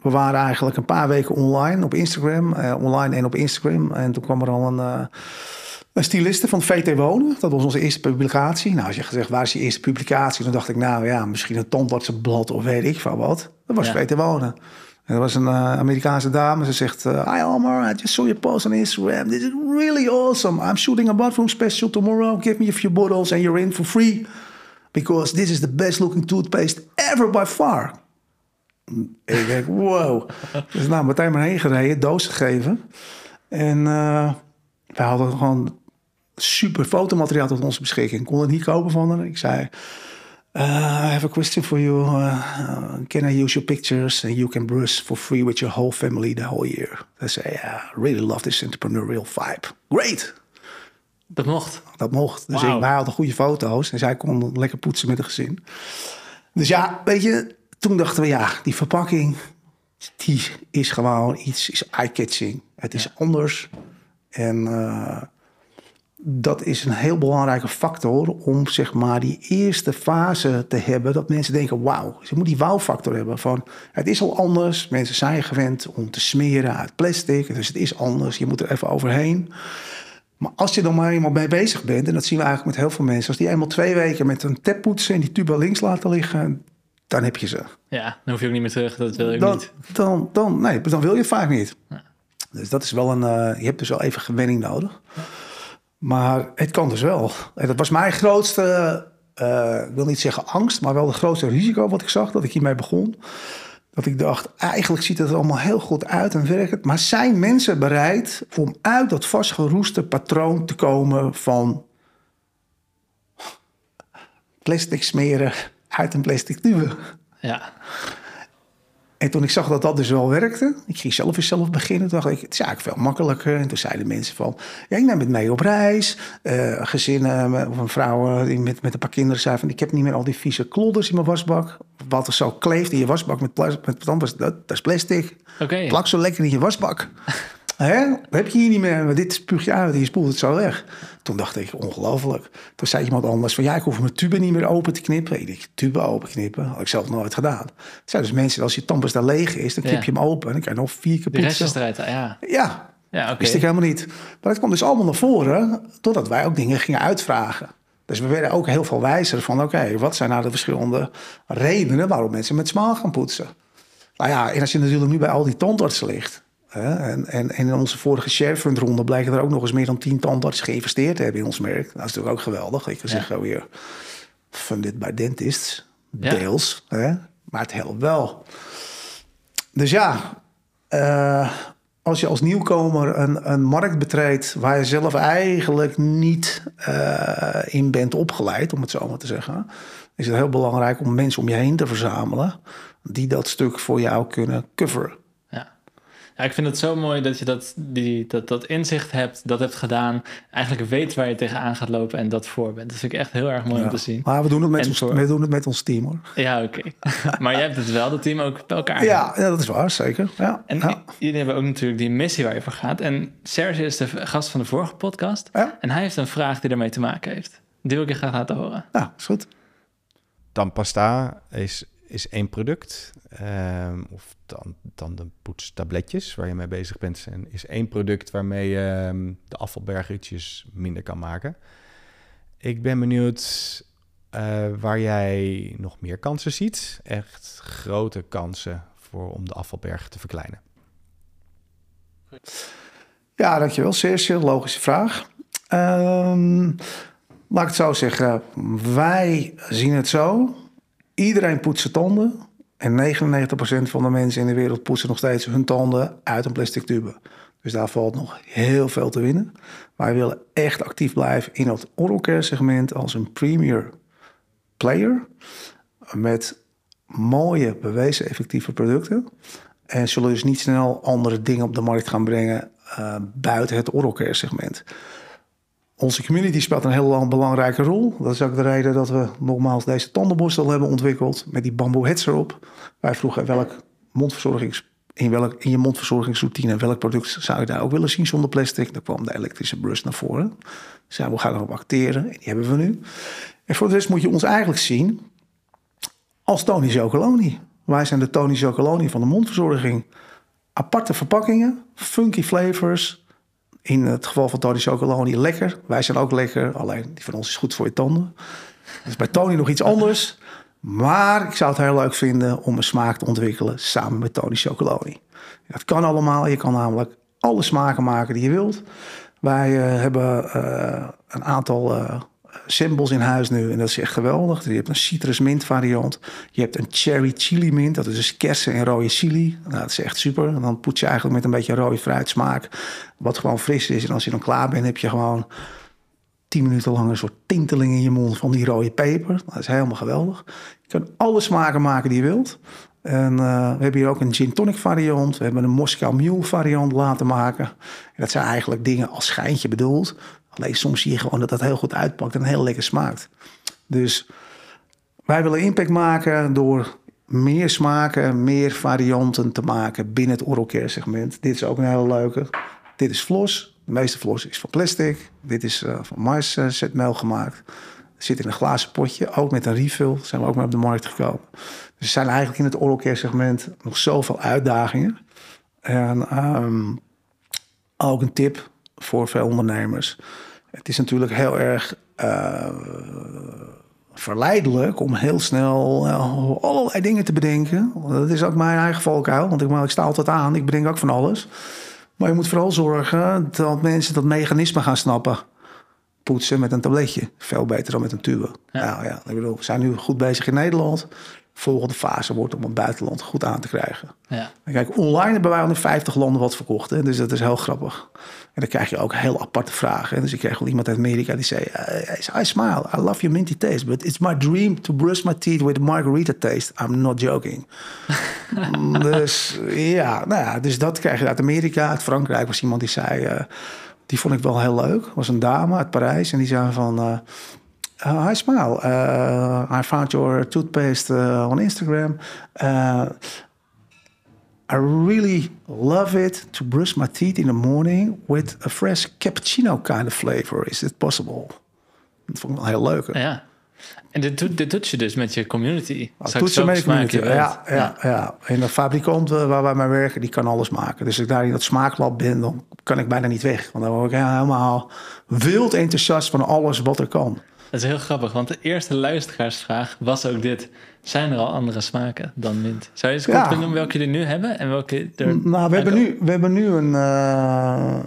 we waren eigenlijk een paar weken online op Instagram. Uh, online en op Instagram. En toen kwam er al een, uh, een styliste van VT Wonen. Dat was onze eerste publicatie. Nou, als je gezegd, waar is je eerste publicatie? Dan dacht ik, nou ja, misschien een tandartsenblad of weet ik van wat. Dat was ja. VT Wonen. En er was een uh, Amerikaanse dame. Ze zegt, uh, Hi Almar, I just saw your post on Instagram. This is really awesome. I'm shooting a bathroom special tomorrow. Give me a few bottles and you're in for free. Because this is the best looking toothpaste ever by far. Ik denk, wow. Dus nou, meteen maar heen gereden, doos gegeven. En uh, we hadden gewoon super fotomateriaal tot onze beschikking. Ik kon het niet kopen van haar. Ik zei... Uh, I have a question for you. Uh, can I use your pictures and you can brush for free with your whole family the whole year? They say, yeah, I really love this entrepreneurial vibe. Great. Dat mocht. Dat mocht. Dus wow. ik, wij hadden goede foto's en zij kon lekker poetsen met een gezin. Dus ja, weet je, toen dachten we, ja, die verpakking, die is gewoon iets, is eye-catching. Het is ja. anders. En uh, dat is een heel belangrijke factor om zeg maar die eerste fase te hebben. Dat mensen denken, wauw. Je moet die wauw-factor hebben van het is al anders. Mensen zijn gewend om te smeren uit plastic. Dus het is anders. Je moet er even overheen. Maar als je er maar eenmaal mee bezig bent, en dat zien we eigenlijk met heel veel mensen, als die eenmaal twee weken met een tap poetsen en die tuba links laten liggen, dan heb je ze. Ja, dan hoef je ook niet meer terug. Dat wil ook dan, niet. Dan, dan, nee, dan wil je vaak niet. Ja. Dus dat is wel een. Uh, je hebt dus wel even gewenning nodig. Ja. Maar het kan dus wel. En dat was mijn grootste, uh, ik wil niet zeggen angst, maar wel de grootste risico wat ik zag dat ik hiermee begon. Dat ik dacht, eigenlijk ziet het er allemaal heel goed uit en werkt. Maar zijn mensen bereid om uit dat vastgeroeste patroon te komen van plastic smeren uit een plastic tube? Ja. En toen ik zag dat dat dus wel werkte, ik ging zelf eens zelf beginnen, dacht ik, het is eigenlijk veel makkelijker. En toen zeiden mensen van, ja, ik neem het mee op reis. Uh, gezinnen of een vrouw die met, met een paar kinderen zei van, ik heb niet meer al die vieze klodders in mijn wasbak. Wat er zo kleeft in je wasbak met, plas, met dat, dat is plastic. Okay. Plak zo lekker in je wasbak. Hè? Dat heb je hier niet meer. Maar dit spuug je uit en je spoelt het zo weg. Toen dacht ik, ongelooflijk. Toen zei iemand anders van, ja, ik hoef mijn tube niet meer open te knippen. Ik dacht, tube openknippen? Had ik zelf nooit gedaan. Het zijn dus mensen, als je tandpasta daar leeg is, dan knip ja. je hem open. En dan kan je nog vier keer poetsen. De rest is eruit, ja. Ja, ja okay. wist ik helemaal niet. Maar het kwam dus allemaal naar voren, totdat wij ook dingen gingen uitvragen. Dus we werden ook heel veel wijzer van, oké, okay, wat zijn nou de verschillende redenen waarom mensen met smaal gaan poetsen? Nou ja, en als je natuurlijk nu bij al die tandartsen ligt, en, en, en, in onze vorige sharefund ronde blijken er ook nog eens meer dan tien tandartsen geïnvesteerd te hebben in ons merk. Dat is natuurlijk ook geweldig. Ik kan ja. zeggen weer funded by dentists, ja. deels. Hè? Maar het helpt wel. Dus ja, uh, als je als nieuwkomer een, een markt betreedt waar je zelf eigenlijk niet uh, in bent opgeleid, om het zo maar te zeggen, is het heel belangrijk om mensen om je heen te verzamelen die dat stuk voor jou kunnen coveren. Ja, ik vind het zo mooi dat je dat, die, dat, dat inzicht hebt, dat hebt gedaan. Eigenlijk weet waar je tegenaan gaat lopen en dat voor bent. Dat vind ik echt heel erg mooi ja. om te zien. Maar we doen het met, ons, voor... we doen het met ons team hoor. Ja, oké. Okay. maar jij hebt het wel, dat team ook bij elkaar. Ja, ja dat is waar, zeker. Ja. En ja. jullie hebben ook natuurlijk die missie waar je voor gaat. En Serge is de gast van de vorige podcast. Ja. En hij heeft een vraag die ermee te maken heeft. Die wil ik je graag laten horen. Ja, is goed. Tandpasta is, is één product. Um, of dan, dan de poetstabletjes waar je mee bezig bent, en is één product waarmee je um, de afvalberg ietsjes minder kan maken. Ik ben benieuwd uh, waar jij nog meer kansen ziet. Echt grote kansen voor om de afvalberg te verkleinen. Ja, dankjewel. Zeer, zeer logische vraag. Um, laat ik het zo zeggen. Wij zien het zo. Iedereen poetst zijn tanden. En 99% van de mensen in de wereld poetsen nog steeds hun tanden uit een plastic tube. Dus daar valt nog heel veel te winnen. Wij willen echt actief blijven in het oral care segment als een premier player. Met mooie, bewezen effectieve producten. En zullen dus niet snel andere dingen op de markt gaan brengen uh, buiten het oral care segment. Onze community speelt een heel belangrijke rol. Dat is ook de reden dat we nogmaals deze tandenborstel hebben ontwikkeld met die bamboe heads erop. Wij vroegen welk mondverzorgings, in, welk, in je mondverzorgingsroutine welk product zou je daar ook willen zien zonder plastic. Daar kwam de elektrische brush naar voren. Zeiden we gaan erop acteren en die hebben we nu. En voor de rest moet je ons eigenlijk zien als Tony Chocoloni. Wij zijn de Tony Chocoloni van de mondverzorging. Aparte verpakkingen, funky flavors. In het geval van Tony Chocoloni lekker. Wij zijn ook lekker, alleen die van ons is goed voor je tanden. Dus bij Tony nog iets anders. Maar ik zou het heel leuk vinden om een smaak te ontwikkelen samen met Tony Chocoloni. Dat kan allemaal. Je kan namelijk alle smaken maken die je wilt. Wij uh, hebben uh, een aantal uh, symbols in huis nu. En dat is echt geweldig. Je hebt een citrus mint variant. Je hebt een cherry chili mint. Dat is dus kersen en rode chili. Nou, dat is echt super. En dan poets je eigenlijk met een beetje rode fruitsmaak. Wat gewoon fris is. En als je dan klaar bent, heb je gewoon tien minuten lang een soort tinteling in je mond van die rode peper. Dat is helemaal geweldig. Je kan alle smaken maken die je wilt. En uh, we hebben hier ook een gin tonic variant. We hebben een Moscow variant laten maken. En dat zijn eigenlijk dingen als schijntje bedoeld. Alleen soms zie je gewoon dat dat heel goed uitpakt en heel lekker smaakt. Dus wij willen impact maken door meer smaken, meer varianten te maken binnen het oral care segment. Dit is ook een hele leuke. Dit is Flos. De meeste Flos is van plastic. Dit is uh, van maiszetmeel gemaakt. Zit in een glazen potje, ook met een refill. Zijn we ook mee op de markt gekomen. Dus er zijn eigenlijk in het oral care segment nog zoveel uitdagingen. En um, ook een tip voor veel ondernemers. Het is natuurlijk heel erg uh, verleidelijk om heel snel uh, allerlei dingen te bedenken. Dat is ook mijn eigen valkuil, want ik, ik sta altijd aan. Ik bedenk ook van alles. Maar je moet vooral zorgen dat mensen dat mechanisme gaan snappen. Poetsen met een tabletje. Veel beter dan met een tube. Ja. Nou ja, ik bedoel, we zijn nu goed bezig in Nederland volgende fase wordt om het buitenland goed aan te krijgen. Ja. kijk, online hebben wij al in 50 landen wat verkocht. Hè, dus dat is heel grappig. En dan krijg je ook heel aparte vragen. Dus ik kreeg wel iemand uit Amerika die zei... I smile, I love your minty taste... but it's my dream to brush my teeth with margarita taste. I'm not joking. dus ja, nou ja, dus dat krijg je uit Amerika. Uit Frankrijk was iemand die zei... Uh, die vond ik wel heel leuk. was een dame uit Parijs. En die zei van... Uh, uh, hi, Smile. Uh, I found your toothpaste uh, on Instagram. I really love it to brush my teeth in the morning with a fresh cappuccino kind of flavor. Is it possible? Dat vond ik wel heel leuk. Ja. En dit doet, dit doet je dus met je community. Dat doet ze met je community. Ja, ja, ja, ja. En de fabrikant waar wij mee werken, die kan alles maken. Dus als ik daar in dat smaaklab ben, dan kan ik bijna niet weg. Want dan word ik helemaal wild enthousiast van alles wat er kan. Dat is heel grappig, want de eerste luisteraarsvraag was ook dit. Zijn er al andere smaken dan mint? Zou je eens ja. kunnen noemen welke jullie nu hebben en welke er... Nou, we hebben nu, we hebben nu een, uh,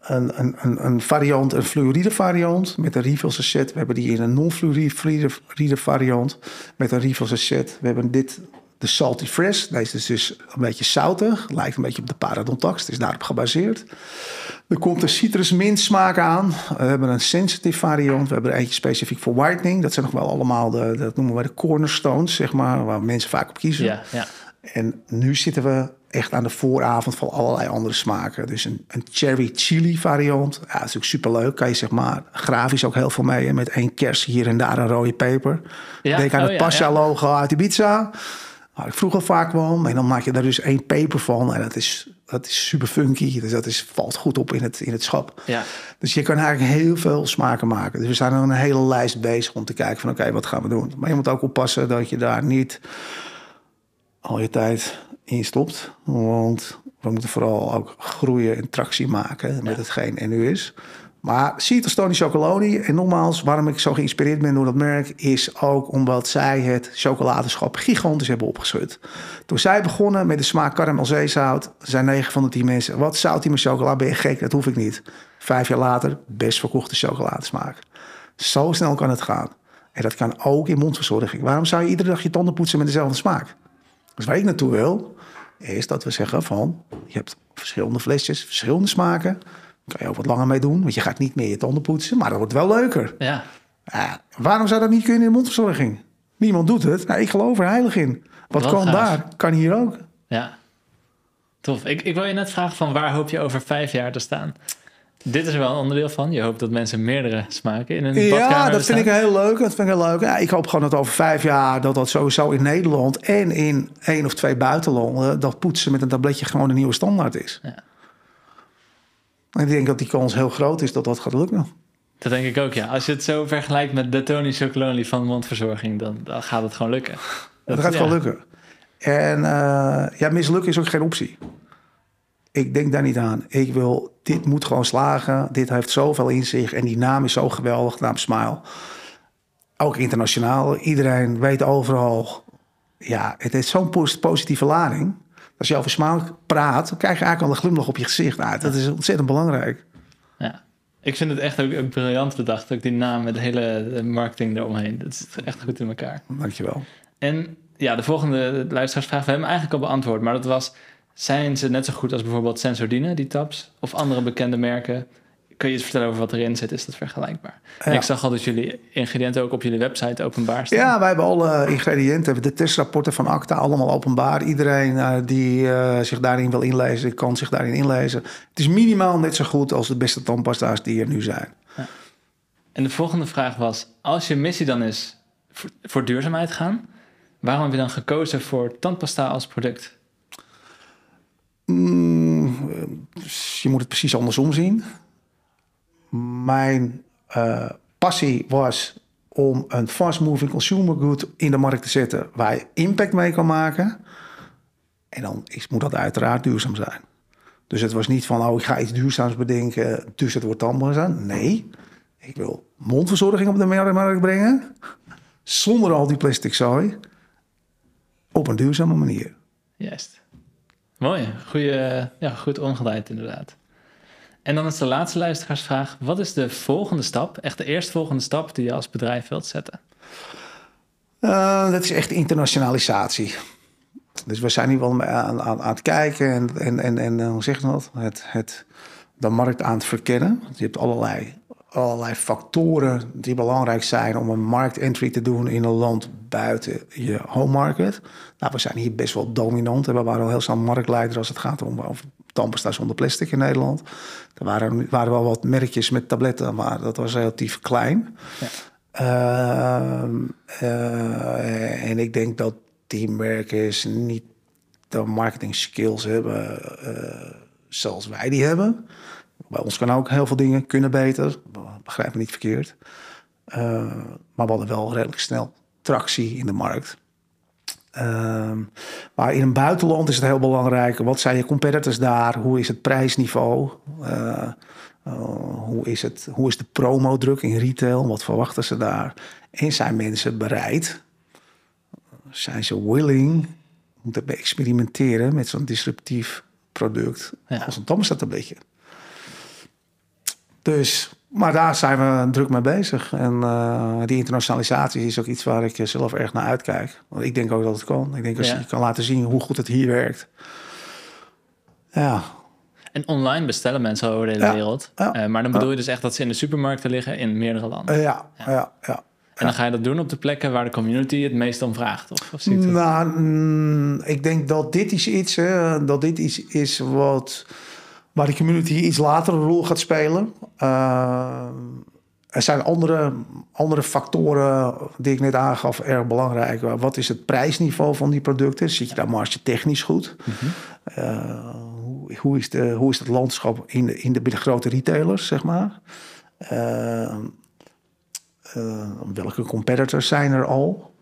een, een, een, variant, een fluoride variant met een refill sachet. We hebben die in een non-fluoride variant met een refill sachet. We hebben dit de Salty Fresh. Deze is dus een beetje zoutig. Lijkt een beetje op de Paradontax. Het is daarop gebaseerd. Er komt een citrus mint smaak aan. We hebben een sensitive variant. We hebben er eentje specifiek voor whitening. Dat zijn nog wel allemaal de, dat noemen we de cornerstones, zeg maar. Waar mensen vaak op kiezen. Ja, ja. En nu zitten we echt aan de vooravond van allerlei andere smaken. Dus een, een cherry chili variant. Ja, dat is natuurlijk superleuk. Kan je zeg maar grafisch ook heel veel mee. Met één kers hier en daar een rode peper. Ja, Denk aan oh, het Pascha-logo uit Ibiza. Ik vroeg al vaak wel, en dan maak je daar dus één peper van. En dat is, dat is super funky. Dus dat is, valt goed op in het, in het schap. Ja. Dus je kan eigenlijk heel veel smaken maken. Dus we zijn er een hele lijst bezig om te kijken van oké, wat gaan we doen? Maar je moet ook oppassen dat je daar niet al je tijd in stopt. Want we moeten vooral ook groeien en tractie maken met hetgeen er nu is. Maar zie het als Tony Chocoloni. En nogmaals, waarom ik zo geïnspireerd ben door dat merk... is ook omdat zij het chocoladeschap gigantisch hebben opgeschud. Toen zij begonnen met de smaak karamel zeezout... zijn 9 van de 10 mensen... wat zout in mijn chocola, ben je gek? Dat hoef ik niet. Vijf jaar later, best verkochte chocoladesmaak. Zo snel kan het gaan. En dat kan ook in mondverzorging. Waarom zou je iedere dag je tanden poetsen met dezelfde smaak? Dus waar ik naartoe wil, is dat we zeggen van... je hebt verschillende flesjes, verschillende smaken kan je ook wat langer mee doen, want je gaat niet meer je tanden poetsen, maar dat wordt wel leuker. Ja. waarom zou dat niet kunnen in de mondverzorging? Niemand doet het. Nou, ik geloof er heilig in. Wat kan daar, kan hier ook. Ja. Tof. Ik, ik wil je net vragen van waar hoop je over vijf jaar te staan? Dit is er wel een onderdeel van. Je hoopt dat mensen meerdere smaken in een badkamer Ja, dat vind ik heel leuk. Dat vind ik heel leuk. Ja, ik hoop gewoon dat over vijf jaar dat dat sowieso in Nederland en in één of twee buitenlanden dat poetsen met een tabletje gewoon een nieuwe standaard is. Ja. Ik denk dat die kans heel groot is dat dat gaat lukken. Dat denk ik ook, ja. Als je het zo vergelijkt met de Tony Chocolonely van mondverzorging, dan, dan gaat het gewoon lukken. Dat, gaat ja. gewoon lukken. En eh, ja, mislukken is ook geen optie. Ik denk daar niet aan. Ik wil, dit moet gewoon slagen. Dit heeft zoveel in zich. En die naam is zo geweldig, naam Smile. Ook internationaal. Iedereen weet overal. Ja, het heeft zo'n pos- positieve lading. Als je over Smile praat, dan krijg je eigenlijk al een glimlach op je gezicht uit. Dat is ontzettend belangrijk. Ja. Ik vind het echt ook, ook briljant bedacht. Ook die naam met de hele eh, marketing eromheen. Dat is echt goed in elkaar. Dankjewel. En ja, de volgende luisteraarsvraag, we hebben hem eigenlijk al beantwoord. Maar dat was, zijn ze net zo goed als bijvoorbeeld Sensordine, die tabs? Of andere bekende merken? Kun je iets vertellen over wat erin zit? Is dat vergelijkbaar? Ja. ik zag al dat jullie ingrediënten ook op jullie website openbaar staan. Ja, wij hebben alle ingrediënten, de testrapporten van ACTA, allemaal openbaar. Iedereen eh, die eh, zich daarin wil inlezen, kan zich daarin inlezen. Het is minimaal net zo goed als de beste tandpasta's die er nu zijn. En de volgende vraag was, als je missie dan is voor, voor duurzaamheid gaan, waarom heb je dan gekozen voor tandpasta als product? Mm, eh, je moet het precies andersom zien. Mijn eh, passie was om een fast-moving consumer good in de markt te zetten waar je impact mee kan maken. En dan moet dat uiteraard duurzaam zijn. Dus het was niet van, oh, ik ga iets duurzaams bedenken, dus het wordt tandpasta. Nee, ik wil mondverzorging op de markt brengen, zonder al die plastic zooi, op een duurzame manier. Juist. Mooi, Goeie, ja, goed omgedraaid inderdaad. En dan is de laatste luisteraarsvraag. Wat is de volgende stap, echt de eerstvolgende stap die je als bedrijf wilt zetten? Eh, dat is echt internationalisatie. Dus we zijn hier wel aan, aan, aan het kijken en, en, en, en eh, hoe zeg je dat? Het, het, de markt aan het verkennen. Je hebt allerlei, allerlei factoren die belangrijk zijn om een marktentry te doen in een land buiten je home market. Nou, we zijn hier best wel dominant en we waren al heel snel marktleider als het gaat om over tandpasta zonder plastic in Nederland. Er waren, waren wel wat merkjes met tabletten, maar dat was relatief klein. Ja. Ehm, eh, en ik denk dat die merken niet de marketing skills hebben eh, zoals wij die hebben. Bij ons kan ook heel veel dingen kunnen beter. Begrijp me niet verkeerd. Eh, maar we hadden wel redelijk snel tractie in de markt. Ehm, maar in een buitenland is het heel belangrijk. Wat zijn je competitors daar? Hoe is het prijsniveau? Eh, eh, hoe, is het, hoe is de promodruk in retail? Wat verwachten ze daar? En zijn mensen bereid? Zijn ze willing om te experimenteren met zo'n disruptief product Ja. als een tandpasta-tabletje? Dus, maar daar zijn we druk mee bezig. En eh, die internationalisatie is ook iets waar ik eh, zelf erg naar uitkijk. Want ik denk ook dat het kan. Ik denk als Ja. je kan laten zien hoe goed het hier werkt. Ja, En online bestellen mensen over de hele Ja, wereld. ja, Eh, maar dan bedoel je dus echt dat ze in de supermarkten liggen in meerdere landen. Ja, ja, ja. en dan ga je dat doen op de plekken waar de community het meest om vraagt. Of, of zie je het? Nou, mm, ik denk dat dit is iets, hè, dat dit iets is wat, waar de community iets later een rol gaat spelen. Uh, er zijn andere, andere factoren die ik net aangaf erg belangrijk. Wat is het prijsniveau van die producten? Zit je daar marge technisch goed? Uh, hoe, hoe, is de, hoe is het landschap in de, in de, bij de grote retailers, zeg maar? Uh, welke competitors zijn er al?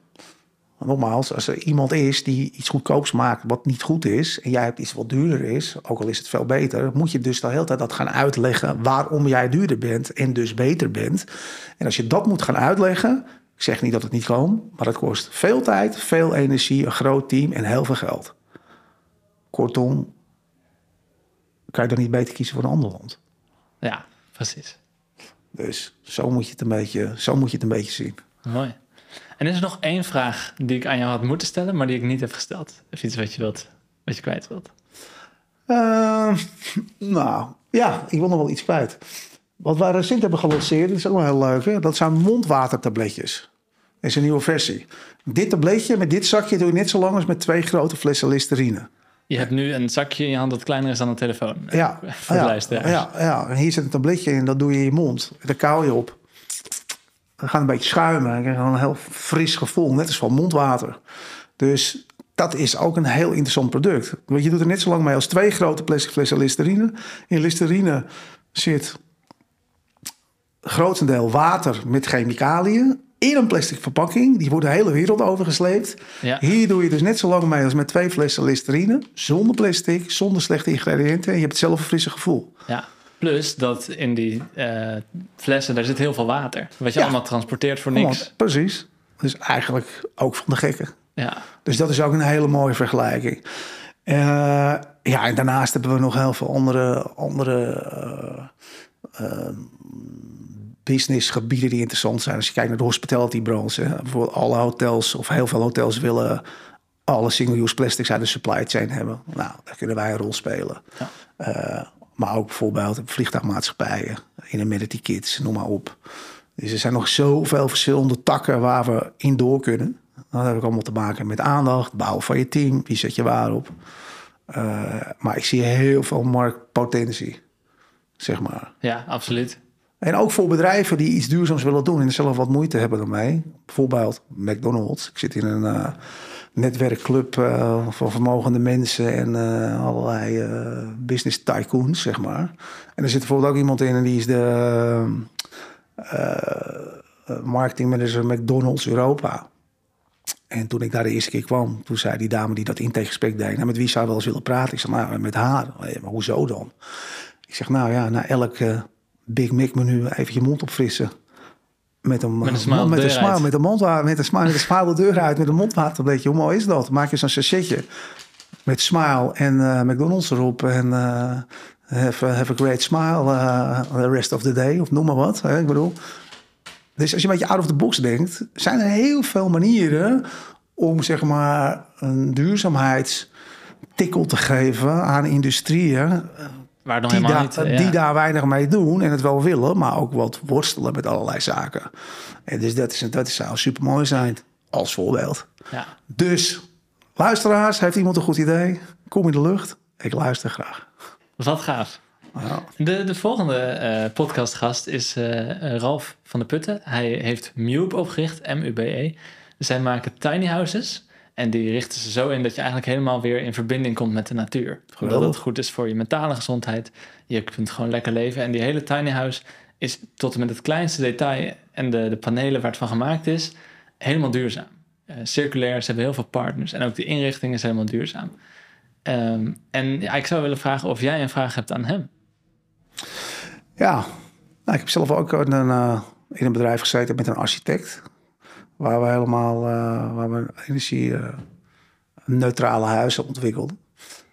Nogmaals, als er iemand is die iets goedkoops maakt wat niet goed is... en jij hebt iets wat duurder is, ook al is het veel beter... moet je dus de hele tijd dat gaan uitleggen waarom jij duurder bent en dus beter bent. En als je dat moet gaan uitleggen, ik zeg niet dat het niet kan... maar het kost veel tijd, veel energie, een groot team en heel veel geld. Kortom, kan je dan niet beter kiezen voor een ander land. Ja, precies. Dus zo moet je het een beetje, zo moet je het een beetje zien. Mooi. En is er nog één vraag die ik aan jou had moeten stellen, maar die ik niet heb gesteld? Of iets wat je, wilt, wat je kwijt wilt? Uh, nou, ja, ik wil nog wel iets kwijt. Wat wij recent hebben gelanceerd, dat is ook wel heel leuk. Hè? Dat zijn mondwatertabletjes. Dat is een nieuwe versie. Dit tabletje met dit zakje doe je net zo lang als met twee grote flessen Listerine. Je hebt nu een zakje in je hand dat kleiner is dan een telefoon. Ja, Voor de ja, ja, ja. En hier zit een tabletje in, dat doe je in je mond. Daar kauw je op. Dan gaat een beetje schuimen. Dan krijg je een heel fris gevoel, net als van mondwater. Dus dat is ook een heel interessant product. Want je doet er net zo lang mee als twee grote plastic flessen Listerine. In Listerine zit grotendeel water met chemicaliën in een plastic verpakking. Die wordt de hele wereld overgesleept. Ja. Hier doe je dus net zo lang mee als met twee flessen Listerine. Zonder plastic, zonder slechte ingrediënten. En je hebt hetzelfde frisse gevoel. Ja. Plus dat in die eh, flessen, daar zit heel veel water. Wat je Ja. allemaal transporteert voor niks. precies. Dus eigenlijk ook van de gekken. Ja. Dus dat is ook een hele mooie vergelijking. Eh, ja, en daarnaast hebben we nog heel veel andere, andere eh, businessgebieden die interessant zijn. Als je kijkt naar de hospitality branche, hè, bijvoorbeeld alle hotels of heel veel hotels willen alle single-use plastics uit de supply chain hebben. Nou, daar kunnen wij een rol spelen. Ja. Maar ook bijvoorbeeld vliegtuigmaatschappijen, in amenity kits, noem maar op. Dus er zijn nog zoveel verschillende takken waar we in door kunnen. Dat heb ik allemaal te maken met aandacht, bouwen van je team, wie zet je waarop. Eh maar ik zie heel veel marktpotentie, zeg maar. ja, absoluut. En ook voor bedrijven die iets duurzaams willen doen en zelf wat moeite hebben ermee. Bijvoorbeeld McDonald's. Ik zit in een eh, netwerkclub eh, van vermogende mensen en eh, allerlei eh, business tycoons, zeg maar. En er zit bijvoorbeeld ook iemand in en die is de marketingmanager McDonald's Europa. En toen ik daar de eerste keer kwam, toen zei die dame die dat intakegesprek deed... Nou, met wie zou je wel eens willen praten? Ik zeg, nou, met haar. "Nee, Maar hoezo dan? Ik zeg, nou ja, na elk Big Mac menu even je mond opfrissen. Met een, Met een smile met een smile, met een mondwater, met een smile, met een smile de deur uit, met een mondwatertabletje. Hoe mooi is dat? Maak je zo'n sachetje met smile en eh, McDonald's erop en eh, have, have a great smile eh, the rest of the day of noem maar wat. Hè? Ik bedoel, dus als je een beetje out of the box denkt, zijn er heel veel manieren om zeg maar een duurzaamheidstikkel te geven aan industrieën Waar nog die, helemaal daar, niet... ja. die daar weinig mee doen en het wel willen, maar ook wat worstelen met allerlei zaken. En dus dat, is, dat zou super mooi zijn als voorbeeld. Ja. Dus luisteraars, heeft iemand een goed idee? Kom in de lucht. Ik luister graag. Wat gaaf. Ja. De, de volgende eh, podcastgast is eh, eh, Ralf van de Putten. Hij heeft Mube opgericht, M-U-B-E. Zij maken tiny houses. En die richten ze zo in dat je eigenlijk helemaal weer in verbinding komt met de natuur. Gewoon dat het goed is voor je mentale gezondheid. Je kunt gewoon lekker leven. En die hele tiny house is tot en met het kleinste detail en de, de panelen waar het van gemaakt is, helemaal duurzaam. Eh, circulair, ze hebben heel veel partners. En ook de inrichting is helemaal duurzaam. Ehm, en ja, ik zou willen vragen of jij een vraag hebt aan hem. Ja, nou, ik heb zelf ook in een, eh, in een bedrijf gezeten met een architect. Waar we helemaal eh, waar we energie eh, huizen ontwikkelden.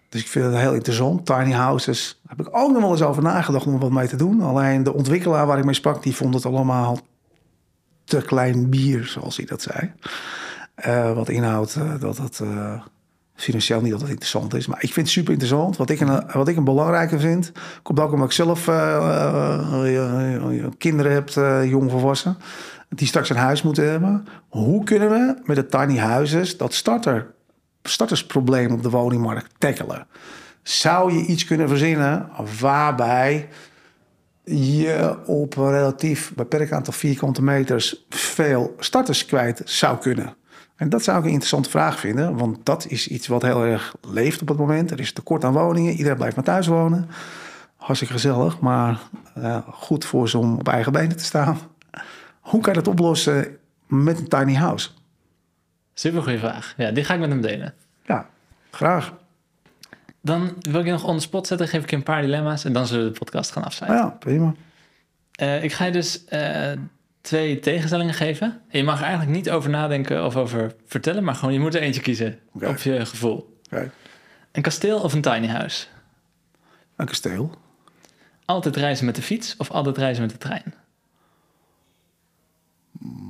Dus ik vind het heel interessant. Tiny houses. Daar heb ik ook nog wel eens over nagedacht om wat mee te doen. Alleen de ontwikkelaar waar ik mee sprak, die vond het allemaal te klein bier, zoals hij dat zei. Eh, wat inhoudt eh, dat het financieel niet altijd interessant is. Maar ik vind het super interessant. Wat ik een, wat ik een belangrijke vind, komt ook omdat ik zelf kinderen heb, jong volwassen, die straks een huis moeten hebben. Hoe kunnen we met de tiny houses dat starter, startersprobleem op de woningmarkt tackelen? Zou je iets kunnen verzinnen waarbij je op een relatief beperkt aantal vierkante meters veel starters kwijt zou kunnen? En dat zou ik een interessante vraag vinden, want dat is iets wat heel erg leeft op het moment. Er is tekort aan woningen, iedereen blijft maar thuis wonen. Hartstikke gezellig, maar eh, goed voor ze om op eigen benen te staan. Hoe kan je dat oplossen met een tiny house? Super goede vraag. Ja, die ga ik met hem delen. Ja, graag. Dan wil ik je nog on the spot zetten, geef ik je een paar dilemma's en dan zullen we de podcast gaan afsluiten. Ja, prima. Eh, ik ga je dus eh, twee tegenstellingen geven. En je mag er eigenlijk niet over nadenken of over vertellen, maar gewoon je moet er eentje kiezen op je gevoel. Een kasteel of een tiny house? Een kasteel. Altijd reizen met de fiets of altijd reizen met de trein?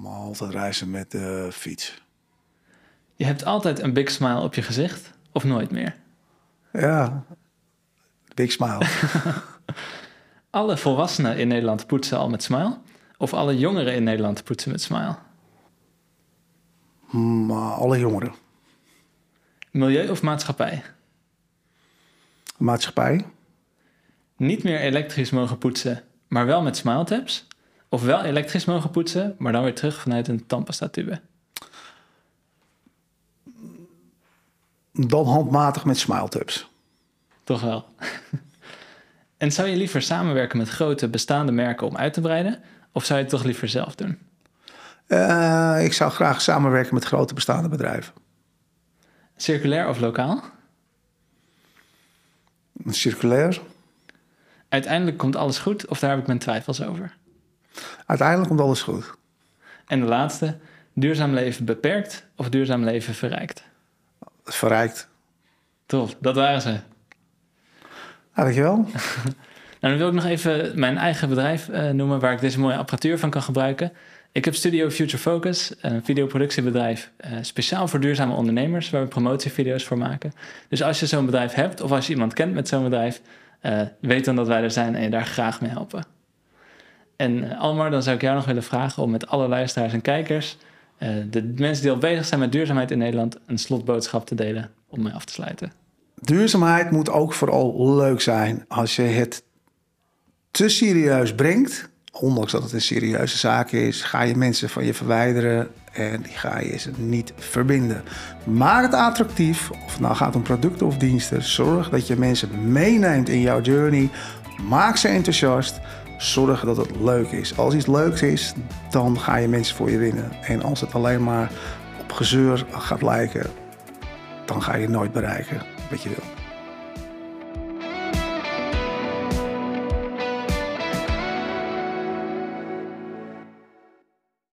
Maar altijd reizen met de fiets. Je hebt altijd een big smile op je gezicht of nooit meer? Ja, big smile. Alle volwassenen in Nederland poetsen al met smile of alle jongeren in Nederland poetsen met smile? maar alle jongeren. Milieu of maatschappij? maatschappij. Niet meer elektrisch mogen poetsen, maar wel met smile taps? Of wel elektrisch mogen poetsen, maar dan weer terug vanuit een tandpasta tube? Dan handmatig met smile taps. Toch wel. en zou je liever samenwerken met grote bestaande merken om uit te breiden? Of zou je het toch liever zelf doen? Uh, ik zou graag samenwerken met grote bestaande bedrijven. Circulair of lokaal? Circulair. Uiteindelijk komt alles goed of daar heb ik mijn twijfels over? Uiteindelijk komt alles goed. En de laatste, duurzaam leven beperkt of duurzaam leven verrijkt? Verrijkt. Tof, dat waren ze. Dankjewel. nou, dan wil ik nog even mijn eigen bedrijf uh, noemen waar ik deze mooie apparatuur van kan gebruiken. Ik heb Studio Future Focus, een videoproductiebedrijf uh, speciaal voor duurzame ondernemers, waar we promotievideo's voor maken. Dus als je zo'n bedrijf hebt of als je iemand kent met zo'n bedrijf, uh, weet dan dat wij er zijn en je daar graag mee helpen. En uh, Almar, dan zou ik jou nog willen vragen om met alle luisteraars en kijkers, de mensen die al bezig zijn met duurzaamheid in Nederland, een slotboodschap te delen om mee af te sluiten. Duurzaamheid moet ook vooral leuk zijn. Als je het te serieus brengt, ondanks dat het een serieuze zaak is, ga je mensen van je verwijderen en die ga je ze niet verbinden. Maak het attractief, of het nou gaat om producten of diensten. Zorg dat je mensen meeneemt in jouw journey. Maak ze enthousiast. Zorg dat het leuk is. Als iets leuks is, dan ga je mensen voor je winnen. En als het alleen maar op gezeur gaat lijken, dan ga je nooit bereiken wat je wil.